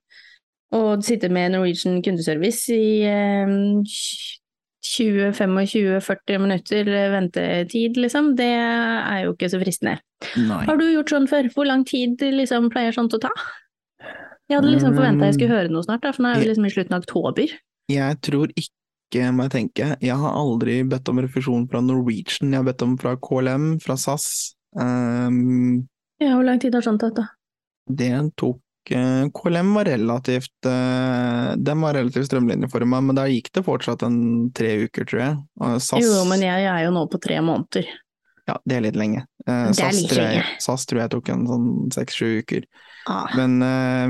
Og sitte med Norwegian kundeservice i eh, 20-25-40 minutter ventetid, liksom, det er jo ikke så fristende. Nei. Har du gjort sånn før? Hvor lang tid liksom pleier sånt å ta? Jeg hadde liksom forventa jeg skulle høre noe snart, da, for nå er vi liksom i slutten av oktober. Jeg tror ikke, må jeg tenke. Jeg har aldri bedt om refusjon fra Norwegian. Jeg har bedt om fra KLM, fra SAS. Um, Ja, hvor lang tid har sånt tatt, da? det tok KLM var relativt eh, Den var relativt strømlinjeforma, men da gikk det fortsatt en tre uker, tror jeg. SAS, Jo, men jeg, jeg er jo nå på tre måneder. Ja, det er litt lenge. Eh, Det er SAS, litt tror jeg, lenge. SAS tror jeg tok en sånn seks-sju uker. Ah. Men eh,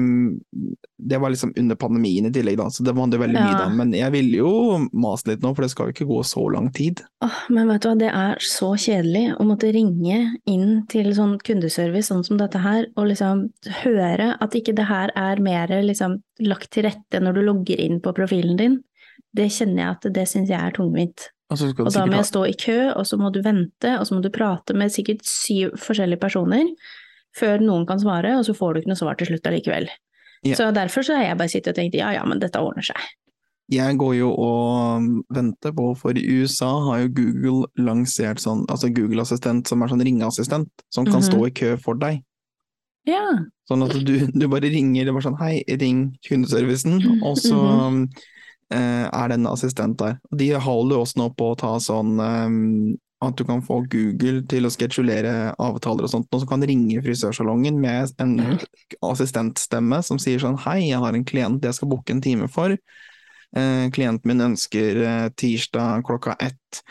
det var liksom under pandemien i tillegg, da, så det var veldig mye Ja. da. Men jeg ville jo mase litt nå, for det skal jo ikke gå så lang tid. Åh, men vet du hva, det er så kjedelig å måtte ringe inn til sånn kundeservice sånn som dette her, og liksom høre at ikke det her er mer liksom lagt til rette når du logger inn på profilen din. Det kjenner jeg at det syns jeg er tungvint. Og så skal Og da må jeg stå i kø, og så må du vente, og så må du prate med sikkert syv forskjellige personer før noen kan svare, og så får du ikke noe svar til slutt allikevel. Yeah. Så derfor så har jeg bare sittet og tenkt ja ja, men dette ordner seg. Jeg går jo og venter på, for i USA har jo Google lansert sånn, altså Google-assistent som er sånn ringeassistent, som kan Mhm. stå i kø for deg. Ja. Sånn at du, du bare ringer, det er bare sånn hei, ring kundeservicen, og så mm eh, er denne en assistent der. De holder også nå på å ta sånn eh, at du kan få Google til å sketsjulere avtaler og sånt, og så kan ringe frisørsalongen med en assistentstemme som sier sånn hei, jeg har en klient jeg skal booke en time for. Eh, klienten min ønsker eh, tirsdag klokka ett.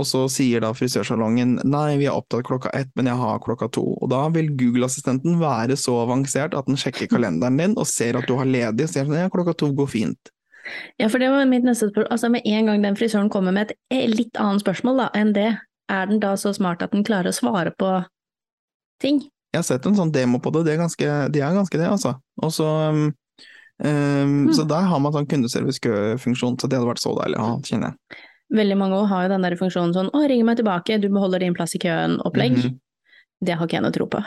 Og så sier da frisørsalongen nei, vi er opptatt klokka ett, men jeg har klokka to. Og da vil Google-assistenten være så avansert at den sjekker kalenderen din og ser at du har ledig, og sier sånn ja, klokka to går fint. Ja, for det var mitt neste spørsmål. Altså, med en gang den frisøren kommer med et eh, litt annet spørsmål da, enn det, er den da så smart at den klarer å svare på ting? Jeg har sett en sånn demo på det, det er ganske, de er ganske det, altså. Og så um, mm. Så der har man sånn kundeservice-funksjon, så det hadde vært så deilig å ha, kjenner jeg. Veldig mange også har jo den der funksjonen sånn 'Å, ring meg tilbake, du beholder din plass i køen'-opplegg. Mhm. Det har ikke jeg noe tro på.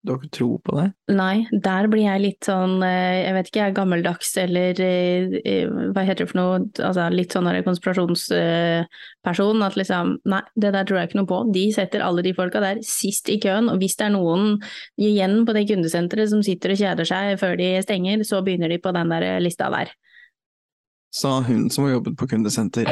Du har ikke tro på det? Nei, der blir jeg litt sånn, eh, jeg vet ikke, jeg er gammeldags eller eh, eh, hva heter det for noe, altså litt sånn konspirasjonsperson, at liksom, nei, det der tror jeg ikke noe på. De setter alle de folka der sist i køen, og hvis det er noen igjen på det kundesenteret som sitter og kjeder seg før de stenger, så begynner de på den der lista der. Sa hun som har jobbet på kundesenter.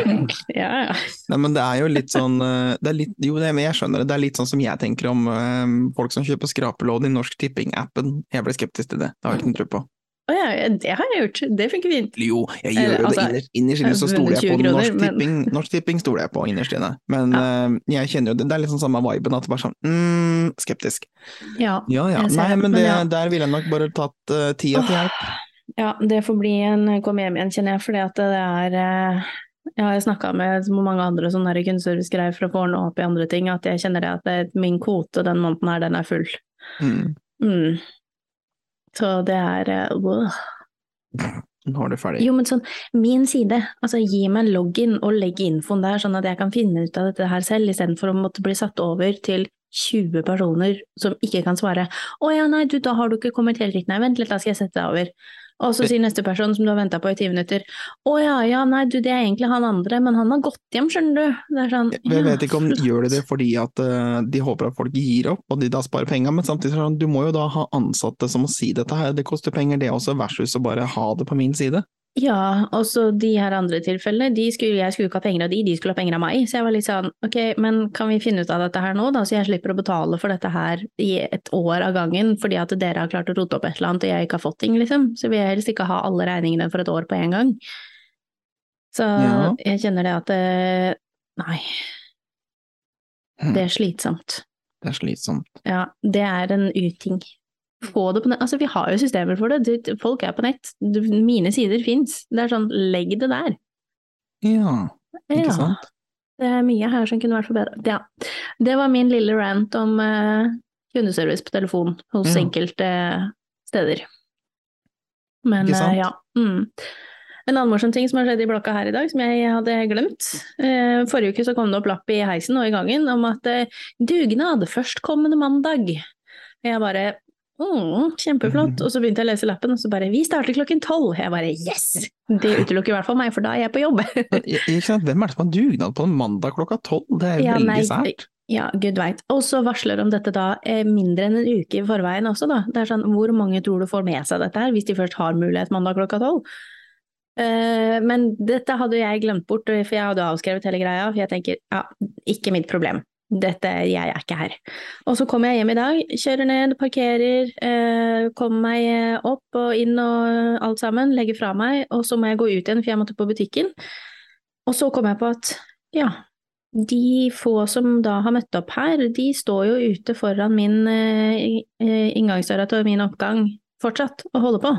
Ja, ja. Nei, men det er jo litt sånn eh, det litt, Jo, det, men jeg skjønner det. Det er litt sånn som jeg tenker om um, folk som kjøper skrapelodd i Norsk Tipping-appen. Jeg ble skeptisk til det. Det har jeg ikke noe tro på. Å ja, det har jeg gjort. Det funker fint. Jo, jeg gjør jo altså, det innerst, inne, så stoler jeg på kroner, Norsk men- Tipping. Norsk Tipping stoler jeg på innerst inne. Men Ja. uh, jeg kjenner jo det, det er litt sånn samme viben, at det bare sånn mm, skeptisk. Ja. Ja ja, nei, men men det, ja. der ville jeg nok bare tatt uh, tida til hjelp. Ja, det får bli en kom hjem igjen, kjenner jeg, at det er eh, Jeg har snakka med så mange andre sånne der kundeservice-greier for å få ordna opp i andre ting, at jeg kjenner det at det, min kvote den måneden her, den er full. Mm. Mm. Så det er wow. Nå er du ferdig. Jo, men sånn, min side, altså gi meg en login og legg infoen der, sånn at jeg kan finne ut av dette her selv, istedenfor å måtte bli satt over til 20 personer som ikke kan svare. Å ja, nei, du, da har du ikke kommet helt riktig, nei, vent litt, da skal jeg sette deg over. Og så sier neste person som du har venta på i ti minutter, å ja, ja, nei, du, det er egentlig han andre, men han har gått hjem, skjønner du. Det sånn, Jeg vet ikke om de gjør det, det fordi at eh, de håper at folk gir opp og de da sparer penger, men samtidig sånn, du må jo da ha ansatte som må si dette her, det koster penger det også, versus å bare ha det på min side. Ja, og så de her andre tilfellene, de skulle, jeg skulle ikke ha penger av de, de skulle ha penger av meg. Så jeg var litt sånn, ok, men kan vi finne ut av dette her nå, da, så jeg slipper å betale for dette her i et år av gangen, fordi at dere har klart å rote opp et eller annet og jeg ikke har fått ting, liksom. Så vil jeg helst ikke ha alle regningene for et år på en gang. Så Ja. jeg kjenner det at nei, Hm, det er slitsomt. Det er slitsomt. Ja, det er en uting. Få det på nett. Altså, vi har jo systemer for det. Folk er på nett. Mine sider fins. Det er sånn, legg det der. Ja, ikke Ja, sant? det er mye her som kunne vært forbedret. Ja. Det var min lille rant om uh, kundeservice på telefon hos Ja. enkelte steder. Men Ikke sant? Uh, ja. Mm. En annen morsom ting som har skjedd i blokka her i dag, som jeg hadde glemt. Uh, forrige uke så kom det opp lapp i heisen og i gangen om at eh, dugnad førstkommende mandag. Jeg bare mm, kjempeflott. Og så begynte jeg å lese lappen, og så bare vi starter klokken tolv. Jeg bare yes! Det utelukker i hvert fall meg, for da er jeg på jobb. Ikke sant? Hvem er det som har dugnad på en mandag klokka tolv? Det er Ja, veldig nei, sært. Ja, gud veit. Og så varsler om dette da eh, mindre enn en uke i forveien også, da. Det er sånn, hvor mange tror du får med seg dette her, hvis de først har mulighet mandag klokka tolv? Eh, men dette hadde jeg glemt bort, for jeg hadde avskrevet hele greia, for jeg tenker ja, ikke mitt problem. Dette, jeg er ikke her. Og så kommer jeg hjem i dag, kjører ned, parkerer, eh, kommer meg opp og inn og alt sammen, legger fra meg, og så må jeg gå ut igjen, for jeg måtte på butikken. Og så kom jeg på at ja, de få som da har møtt opp her, de står jo ute foran min eh, eh, inngangsdøra til min oppgang fortsatt og holder på.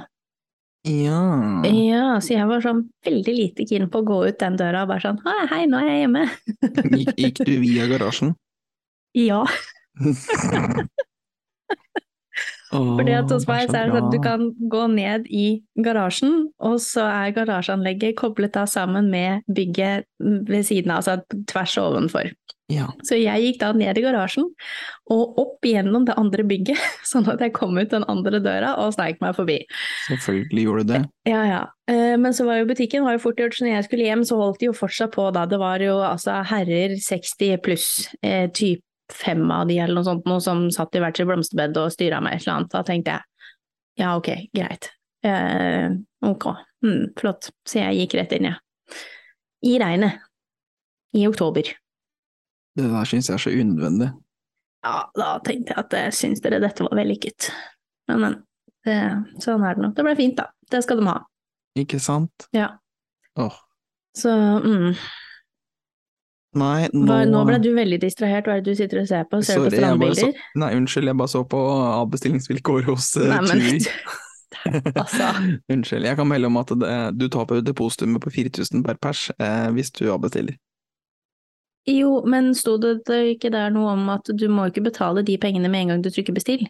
Ja. Ja, så jeg var sånn veldig lite keen på å gå ut den døra og bare sånn hei, hei, nå er jeg hjemme. Gikk, gikk du via garasjen? Ja, fordi at hos meg så er det sånn at du kan gå ned i garasjen, og så er garasjeanlegget koblet da sammen med bygget ved siden av, altså tvers ovenfor. Ja, Så jeg gikk da ned i garasjen og opp gjennom det andre bygget, sånn at jeg kom ut den andre døra og sneik meg forbi. selvfølgelig gjorde du det. Ja, ja. Eh, Men så var jo butikken var jo fort gjort, så når jeg skulle hjem så holdt de jo fortsatt på da. Det var jo altså herrer 60 pluss, eh, typ fem av de eller noe sånt, noe som satt i hvert sitt blomsterbed og styra med et eller annet. Da tenkte jeg ja, ok, greit. Eh, ok, mm, flott. Så jeg gikk rett inn, jeg. I regnet. I oktober. Det der syns jeg er så unødvendig. Ja, da tenkte jeg at jeg syns dere dette var vellykket. Men, men. Det, sånn er det nå. Det ble fint, da. Det skal de ha. Ikke sant? Ja. Åh. Så mm. Nei, nå Hva, nå ble du veldig distrahert, hva er det du sitter og ser på? Ser du på strandbilder? så-? Nei, unnskyld, jeg bare så på avbestillingsvilkår hos uh, Nei, men Tui. altså. Unnskyld, jeg kan melde om at det, du tar på depositumet på 4000 per pers eh, hvis du avbestiller. Jo, men sto det det ikke der noe om at du må ikke betale de pengene med en gang du trykker bestill?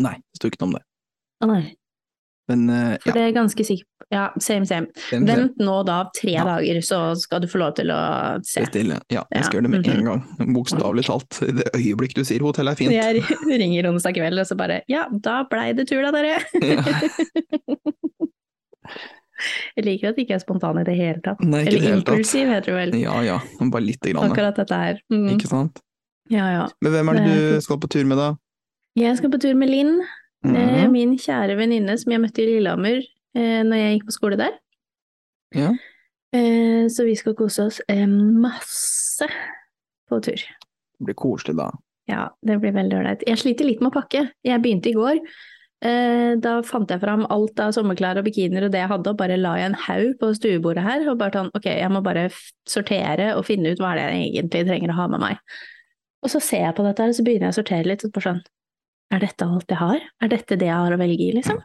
Nei, det sto ikke noe om det. Å nei, Men eh, for det er ganske sikkert Ja, same, same. same Vent nå da tre Ja. dager, så skal du få lov til å se. Bestill, Ja, jeg Ja, skal gjøre det med mhm. en gang. Bokstavelig talt. I det øyeblikk du sier hotellet er fint. Jeg ringer onsdag kveld, og så bare Ja, da blei det tur da, dere! Jeg liker at det ikke er spontan i det hele tatt. Nei, Eller hele tatt. impulsiv, heter det vel. Ja ja, men bare lite grann. Akkurat dette her. Mm. Ikke sant? Ja, ja. Men hvem er det du skal på tur med, da? Jeg skal på tur med Linn, Mm -hmm. min kjære venninne som jeg møtte i Lillehammer eh, når jeg gikk på skole der. Ja. Eh, så vi skal kose oss eh, masse på tur. Det blir koselig da. Ja, det blir veldig ålreit. Jeg sliter litt med å pakke. Jeg begynte i går. Eh, da fant jeg fram alt av sommerklær og bikinier og det jeg hadde, og bare la jeg en haug på stuebordet her. Og bare sånn, ok, jeg må bare sortere og finne ut hva det er jeg egentlig trenger å ha med meg. Og så ser jeg på dette her, og så begynner jeg å sortere litt. Og bare sånn, er dette alt jeg har? Er dette det jeg har å velge i, liksom?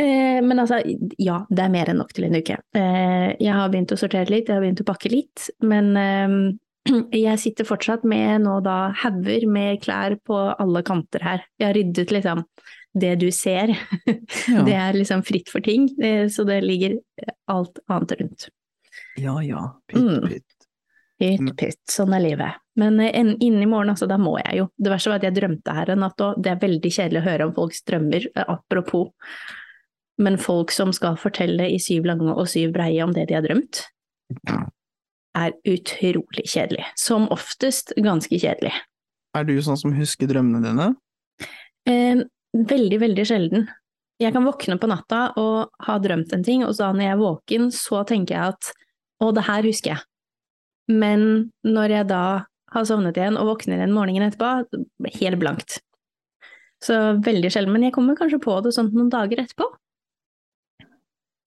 Eh, men altså, ja, det er mer enn nok til en uke. Eh, jeg har begynt å sortere litt, jeg har begynt å pakke litt, men eh, jeg sitter fortsatt med nå da hauger med klær på alle kanter her. Jeg har ryddet liksom det du ser. Ja. Det er liksom fritt for ting, eh, så det ligger alt annet rundt. Ja ja, pytt Mm. pytt. Pytt, pytt, sånn er livet. Men eh, innen i morgen, altså, da må jeg jo. Det verste var at jeg drømte her en natt òg. Det er veldig kjedelig å høre om folks drømmer, eh, apropos. Men folk som skal fortelle i syv lange og syv breie om det de har drømt, er utrolig kjedelig. Som oftest ganske kjedelig. Er du sånn som husker drømmene dine? Eh, veldig, veldig sjelden. Jeg kan våkne på natta og ha drømt en ting, og så når jeg er våken, så tenker jeg at å, det her husker jeg. Men når jeg da har sovnet igjen og våkner igjen morgenen etterpå, helt blankt. Så veldig sjelden. Men jeg kommer kanskje på det sånn noen dager etterpå.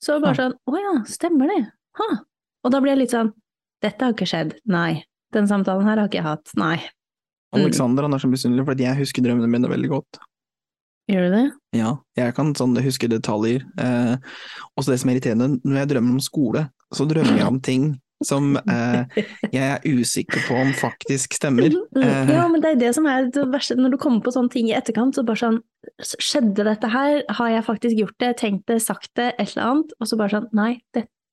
Så bare sånn, å ja, stemmer det. Ha. Og da blir jeg litt sånn, dette har ikke skjedd. Nei. Den samtalen her har ikke jeg hatt. Nei. Mm. Alexander han er så misunnelig, fordi jeg husker drømmene mine veldig godt. Gjør du det? Ja, jeg kan sånn huske detaljer. Eh, også det som er irriterende, når jeg drømmer om skole, så drømmer jeg om ting som eh, jeg er usikker på om faktisk stemmer. Mm, Eh, Ja, men det er det som er det verste, når du kommer på sånne ting i etterkant, så bare sånn Skjedde dette her? Har jeg faktisk gjort det? Tenkt det? Sagt det? Et eller annet? Og så bare sånn Nei,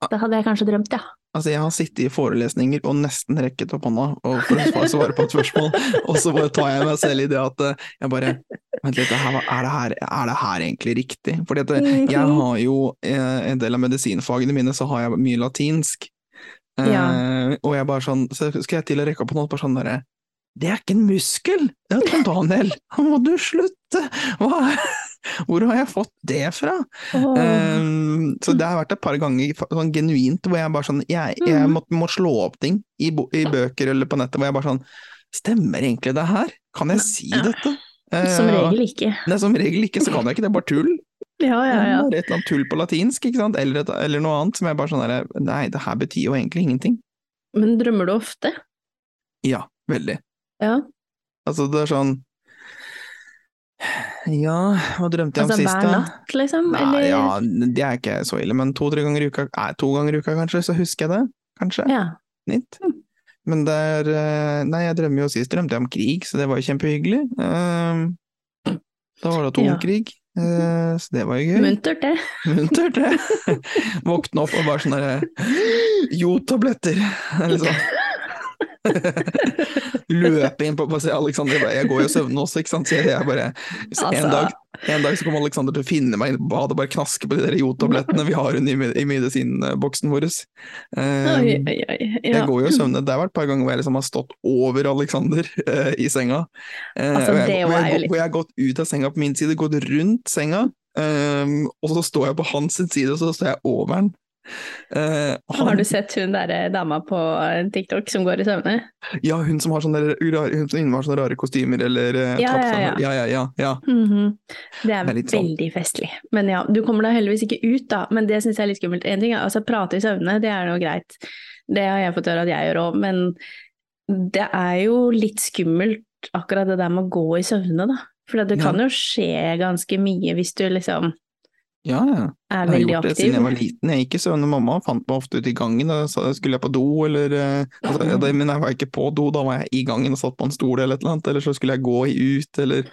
dette hadde jeg kanskje drømt, ja. Altså, jeg har sittet i forelesninger og nesten rekket opp hånda og for å svare- på et spørsmål, og så bare tar jeg meg selv i det at eh, jeg bare Vent litt, det er, det her, er det her egentlig riktig? Fordi at eh, jeg har jo eh, en del av medisinfagene mine, så har jeg mye latinsk. Eh, Og jeg bare sånn, så skal jeg til å rekke opp hånda, bare sånn derre Det er ikke en muskel! Ja, Tom Daniel, må du slutte! Hva? Hvor har jeg fått det fra? Oh. Um, så det har vært et par ganger sånn genuint hvor jeg bare sånn Jeg, jeg Mhm. må, må slå opp ting i, bo, i bøker eller på nettet hvor jeg bare sånn Stemmer egentlig det her? Kan jeg si dette? som Eh, regel ikke. Nei, som regel ikke, så kan jeg ikke, det er bare tull. Ja, ja, ja. Bare et eller annet tull på latinsk, ikke sant? Eller, et, eller noe annet som jeg bare sånn derre Nei, det her betyr jo egentlig ingenting. Men drømmer du ofte? Ja, veldig. Ja. Altså, det er sånn Ja, hva drømte jeg om Altså sist, hver natt, liksom? Nei, Eller? ja, det er ikke så ille, men to-tre ganger i uka, nei, to ganger i uka kanskje, så husker jeg det. Kanskje. Ja. Snitt. Mm. Men det er eh, Nei, jeg drømmer jo sist drømte jeg om krig, så det var jo kjempehyggelig. Eh, Da var det atomkrig, eh, så det var jo gøy. Muntert, det. Muntert, det. Våkne opp og bare sånn derre Jodtabletter! Eller sånn. Løpe inn på, på Alexander, jeg bare- jeg går jo og søvner også, ikke sant, så jeg, jeg bare så en, Altså. dag, en dag så kommer Alexander til å finne meg inne på badet og bare knaske på de der jodtablettene vi har i, i medisinboksen vår. Um, Oi, oi, oi. Ja. jeg går jo og søvner. Det har vært et par ganger hvor jeg liksom har stått over Alexander uh, i senga. Uh, Altså, hvor jeg, hvor, jeg, hvor jeg har gått ut av senga på min side, gått rundt senga, Um, og så står jeg på hans side, og så står jeg over den. Eh, han- Har du sett hun derre dama på eh, TikTok som går i søvne? Ja, hun som har sånne, rare, hun som innehar sånne rare kostymer, eller uh, Ja, ja, ja. ja, ja, ja. Mhm. Det er, Det er sånn. veldig festlig. Men ja, du kommer deg heldigvis ikke ut, da. Men det syns jeg er litt skummelt. En ting er altså prate i søvne, det er noe greit. Det har jeg fått høre at jeg gjør òg, men det er jo litt skummelt akkurat det der med å gå i søvne, da. For det kan jo skje ganske mye hvis du liksom Ja, ja. er Jeg har gjort det aktiv. siden jeg var liten. Jeg gikk i søvne. Mamma fant meg ofte ute i gangen. Da skulle jeg på do, eller eh, altså, ja, det, Men jeg var ikke på do, da var jeg i gangen og satt på en stol eller et eller annet. Eller så skulle jeg gå ut, eller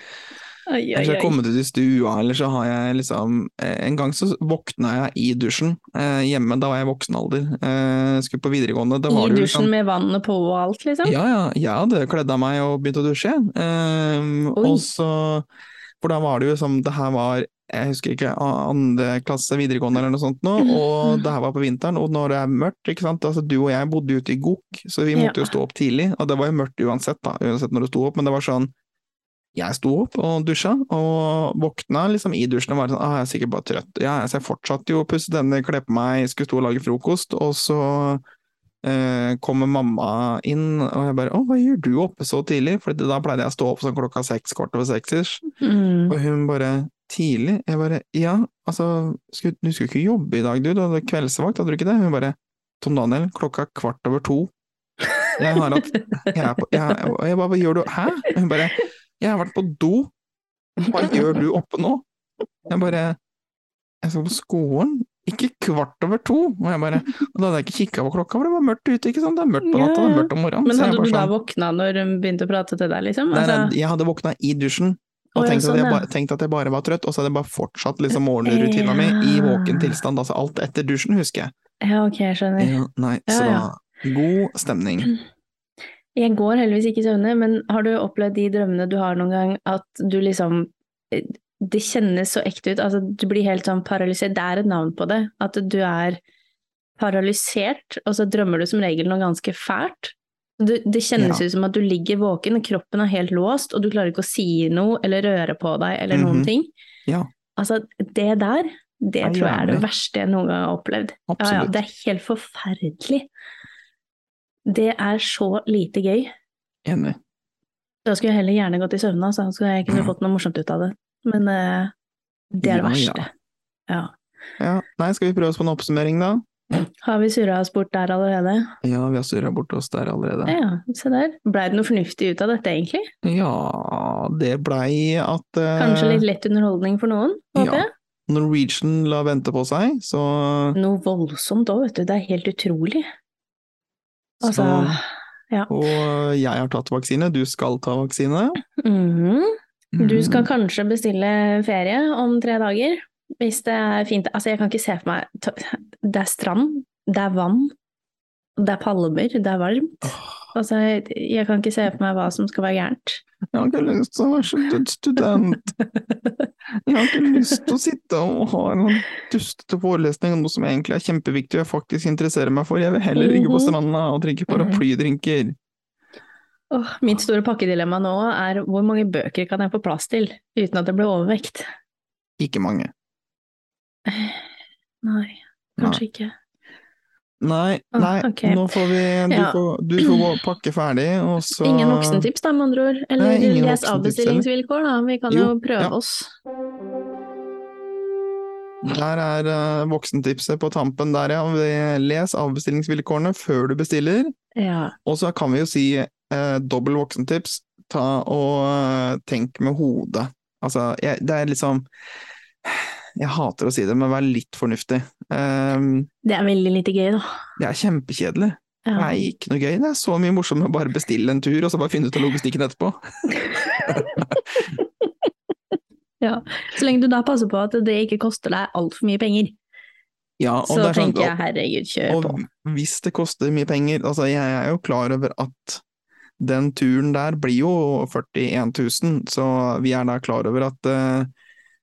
Oi, Eller oi, så har jeg kommet ut i stua, eller så har jeg liksom eh, En gang så våkna jeg i dusjen eh, hjemme, da var jeg i voksen alder. Eh, skulle på videregående. I dusjen liksom med vannet på og alt, liksom? Ja, ja, jeg hadde kledd av meg og begynt å dusje. Eh, og så For da var det jo som Det her var jeg husker ikke, andre klasse videregående eller noe sånt nå, Mm. og det her var på vinteren, og når det er mørkt, ikke sant, altså du og jeg bodde ute i Gok, så vi måtte Ja. jo stå opp tidlig, og det var jo mørkt uansett da, uansett når du sto opp, men det var sånn, jeg sto opp og dusja, og våkna liksom i dusjen og var sånn ah, jeg er sikkert bare trøtt. Ja, så jeg fortsatte jo å pusse tenner, kle på meg, skulle stå og lage frokost, og så eh, kommer mamma inn, og jeg bare å, hva gjør du oppe så tidlig? For da pleide jeg å stå opp sånn klokka seks, kvart over seks-ish. Mm. Og hun bare tidlig? Jeg bare ja, altså, skulle, du skulle ikke jobbe i dag, du, du hadde kveldsvakt, hadde du ikke det? Hun bare Tom Daniel, klokka er kvart over to. Jeg har hatt jeg, er på, jeg, jeg bare, hva gjør du? Hæ? Hun bare jeg har vært på do. Hva gjør du oppe nå? Jeg bare Jeg skal på skolen. Ikke kvart over to. Og jeg bare Og da hadde jeg ikke kikka på klokka, for det var mørkt ute, ikke sant. Det er mørkt på natta, det er mørkt om morgenen. Men hadde du da sånn- våkna når hun begynte å prate til deg, liksom? Altså, nei, jeg hadde våkna i dusjen og tenkte sånn, at jeg bare, tenkt at jeg bare var trøtt, og så hadde jeg bare fortsatt liksom morgenrutina mi i våken tilstand. Altså alt etter dusjen, husker jeg. ja, ok, jeg skjønner. Ja, nei, Ja, så ja. da God stemning. Jeg går heldigvis ikke i søvne, men har du opplevd de drømmene du har noen gang, at du liksom Det kjennes så ekte ut, altså du blir helt sånn paralysert. Det er et navn på det. At du er paralysert, og så drømmer du som regel noe ganske fælt. Du, det kjennes Ja. ut som at du ligger våken, kroppen er helt låst, og du klarer ikke å si noe eller røre på deg eller noen Mhm. ting. Ja. Altså, det der, det jeg tror jeg er det verste jeg noen gang har opplevd. Ja, ja, det er helt forferdelig. Det er så lite gøy. Enig. Da skulle jeg heller gjerne gått i søvne, så skulle jeg kunne fått noe morsomt ut av det. Men uh, det er det Ja, verste. Ja. Ja. Nei, skal vi prøve oss på en oppsummering, da? Har vi surra oss bort der allerede? Ja, vi har surra bort oss der allerede. Ja, se der. Blei det noe fornuftig ut av dette, egentlig? Ja, det blei at uh... Kanskje litt lett underholdning for noen, håper ja. Norwegian la vente på seg, så, Noe voldsomt òg, vet du. Det er helt utrolig. Altså, så ja. Og jeg har tatt vaksine, du skal ta vaksine. mhm. Du skal Mhm. kanskje bestille ferie om tre dager, hvis det er fint. Altså, jeg kan ikke se for meg Det er strand, det er vann, det er palmer, det er varmt. Altså, jeg, kan ikke se for meg hva som skal være gærent. Jeg har ikke lyst til å være student. Jeg har ikke lyst til å sitte og ha en sånn dustete forelesning om noe som egentlig er kjempeviktig og jeg faktisk interesserer meg for. Jeg vil heller ligge på Mhm. stranda og drikke paraplydrinker. Oh, mitt store pakkedilemma nå er hvor mange bøker kan jeg få plass til uten at det blir overvekt? Ikke mange. Nei, kanskje ikke. Nei, Ah, nei, ok. nå får vi Du, Ja. får, du får pakke ferdig, og så Ingen voksentips da, med andre ord. Eller Nei, les avbestillingsvilkår, da. Vi kan jo, Jo, prøve ja. oss. Der er uh, voksentipset på tampen der, ja. Les avbestillingsvilkårene før du bestiller. Ja. Og så kan vi jo si uh, dobbel voksentips, ta og uh, tenk med hodet. Altså, jeg, det er liksom Jeg hater å si det, men vær litt fornuftig. Um, Det er veldig lite gøy, da. det er kjempekjedelig. Det er ikke noe gøy. Det er så mye morsommere å bare bestille en tur, og så bare finne ut av logistikken etterpå. ja. Så lenge du da passer på at det ikke koster deg altfor mye penger, Ja, og så sånn- tenker jeg herregud, kjør Og på. hvis det koster mye penger, altså jeg er jo klar over at den turen der blir jo 41 000, så vi er da klar over at eh,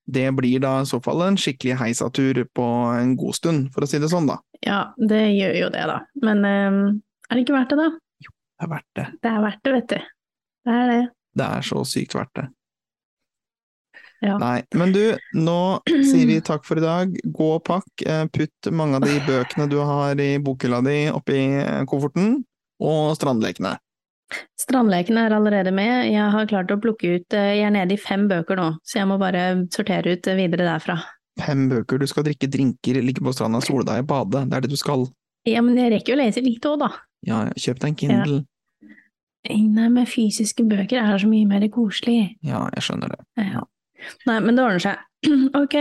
det blir da i så fall en skikkelig heisatur på en god stund, for å si det sånn da. Ja, det gjør jo det, da. Men um, er det ikke verdt det, da? Jo, Det er verdt det. Det er verdt det, vet du. Det er det. Det er så sykt verdt det. Ja. Nei, men du, nå sier vi takk for i dag. Gå og pakk. eh, Putt mange av de bøkene du har i bokhylla di oppi kofferten, og strandlekene. Strandleken er allerede med. Jeg har klart å plukke ut eh, Jeg er nede i fem bøker nå, så jeg må bare sortere ut eh, videre derfra. Fem bøker, du skal drikke drinker, ligge på stranda, sole deg, bade. Det er det du skal. Ja, men jeg rekker jo å lese litt òg, da. Ja, ja, kjøp deg en Kindle. Nei, med fysiske bøker er så mye mer koselig. Ja, jeg skjønner det. Ja. Nei, men det ordner seg. Ok,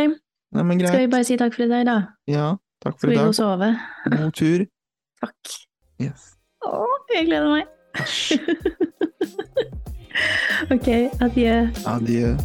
Nei, men skal vi bare si takk for i dag, da? Ja, takk for Skal i vi gå dag. og sove? God tur. Takk. Yes. Å, jeg gleder meg. Æsj. ok, adjø. Adjø.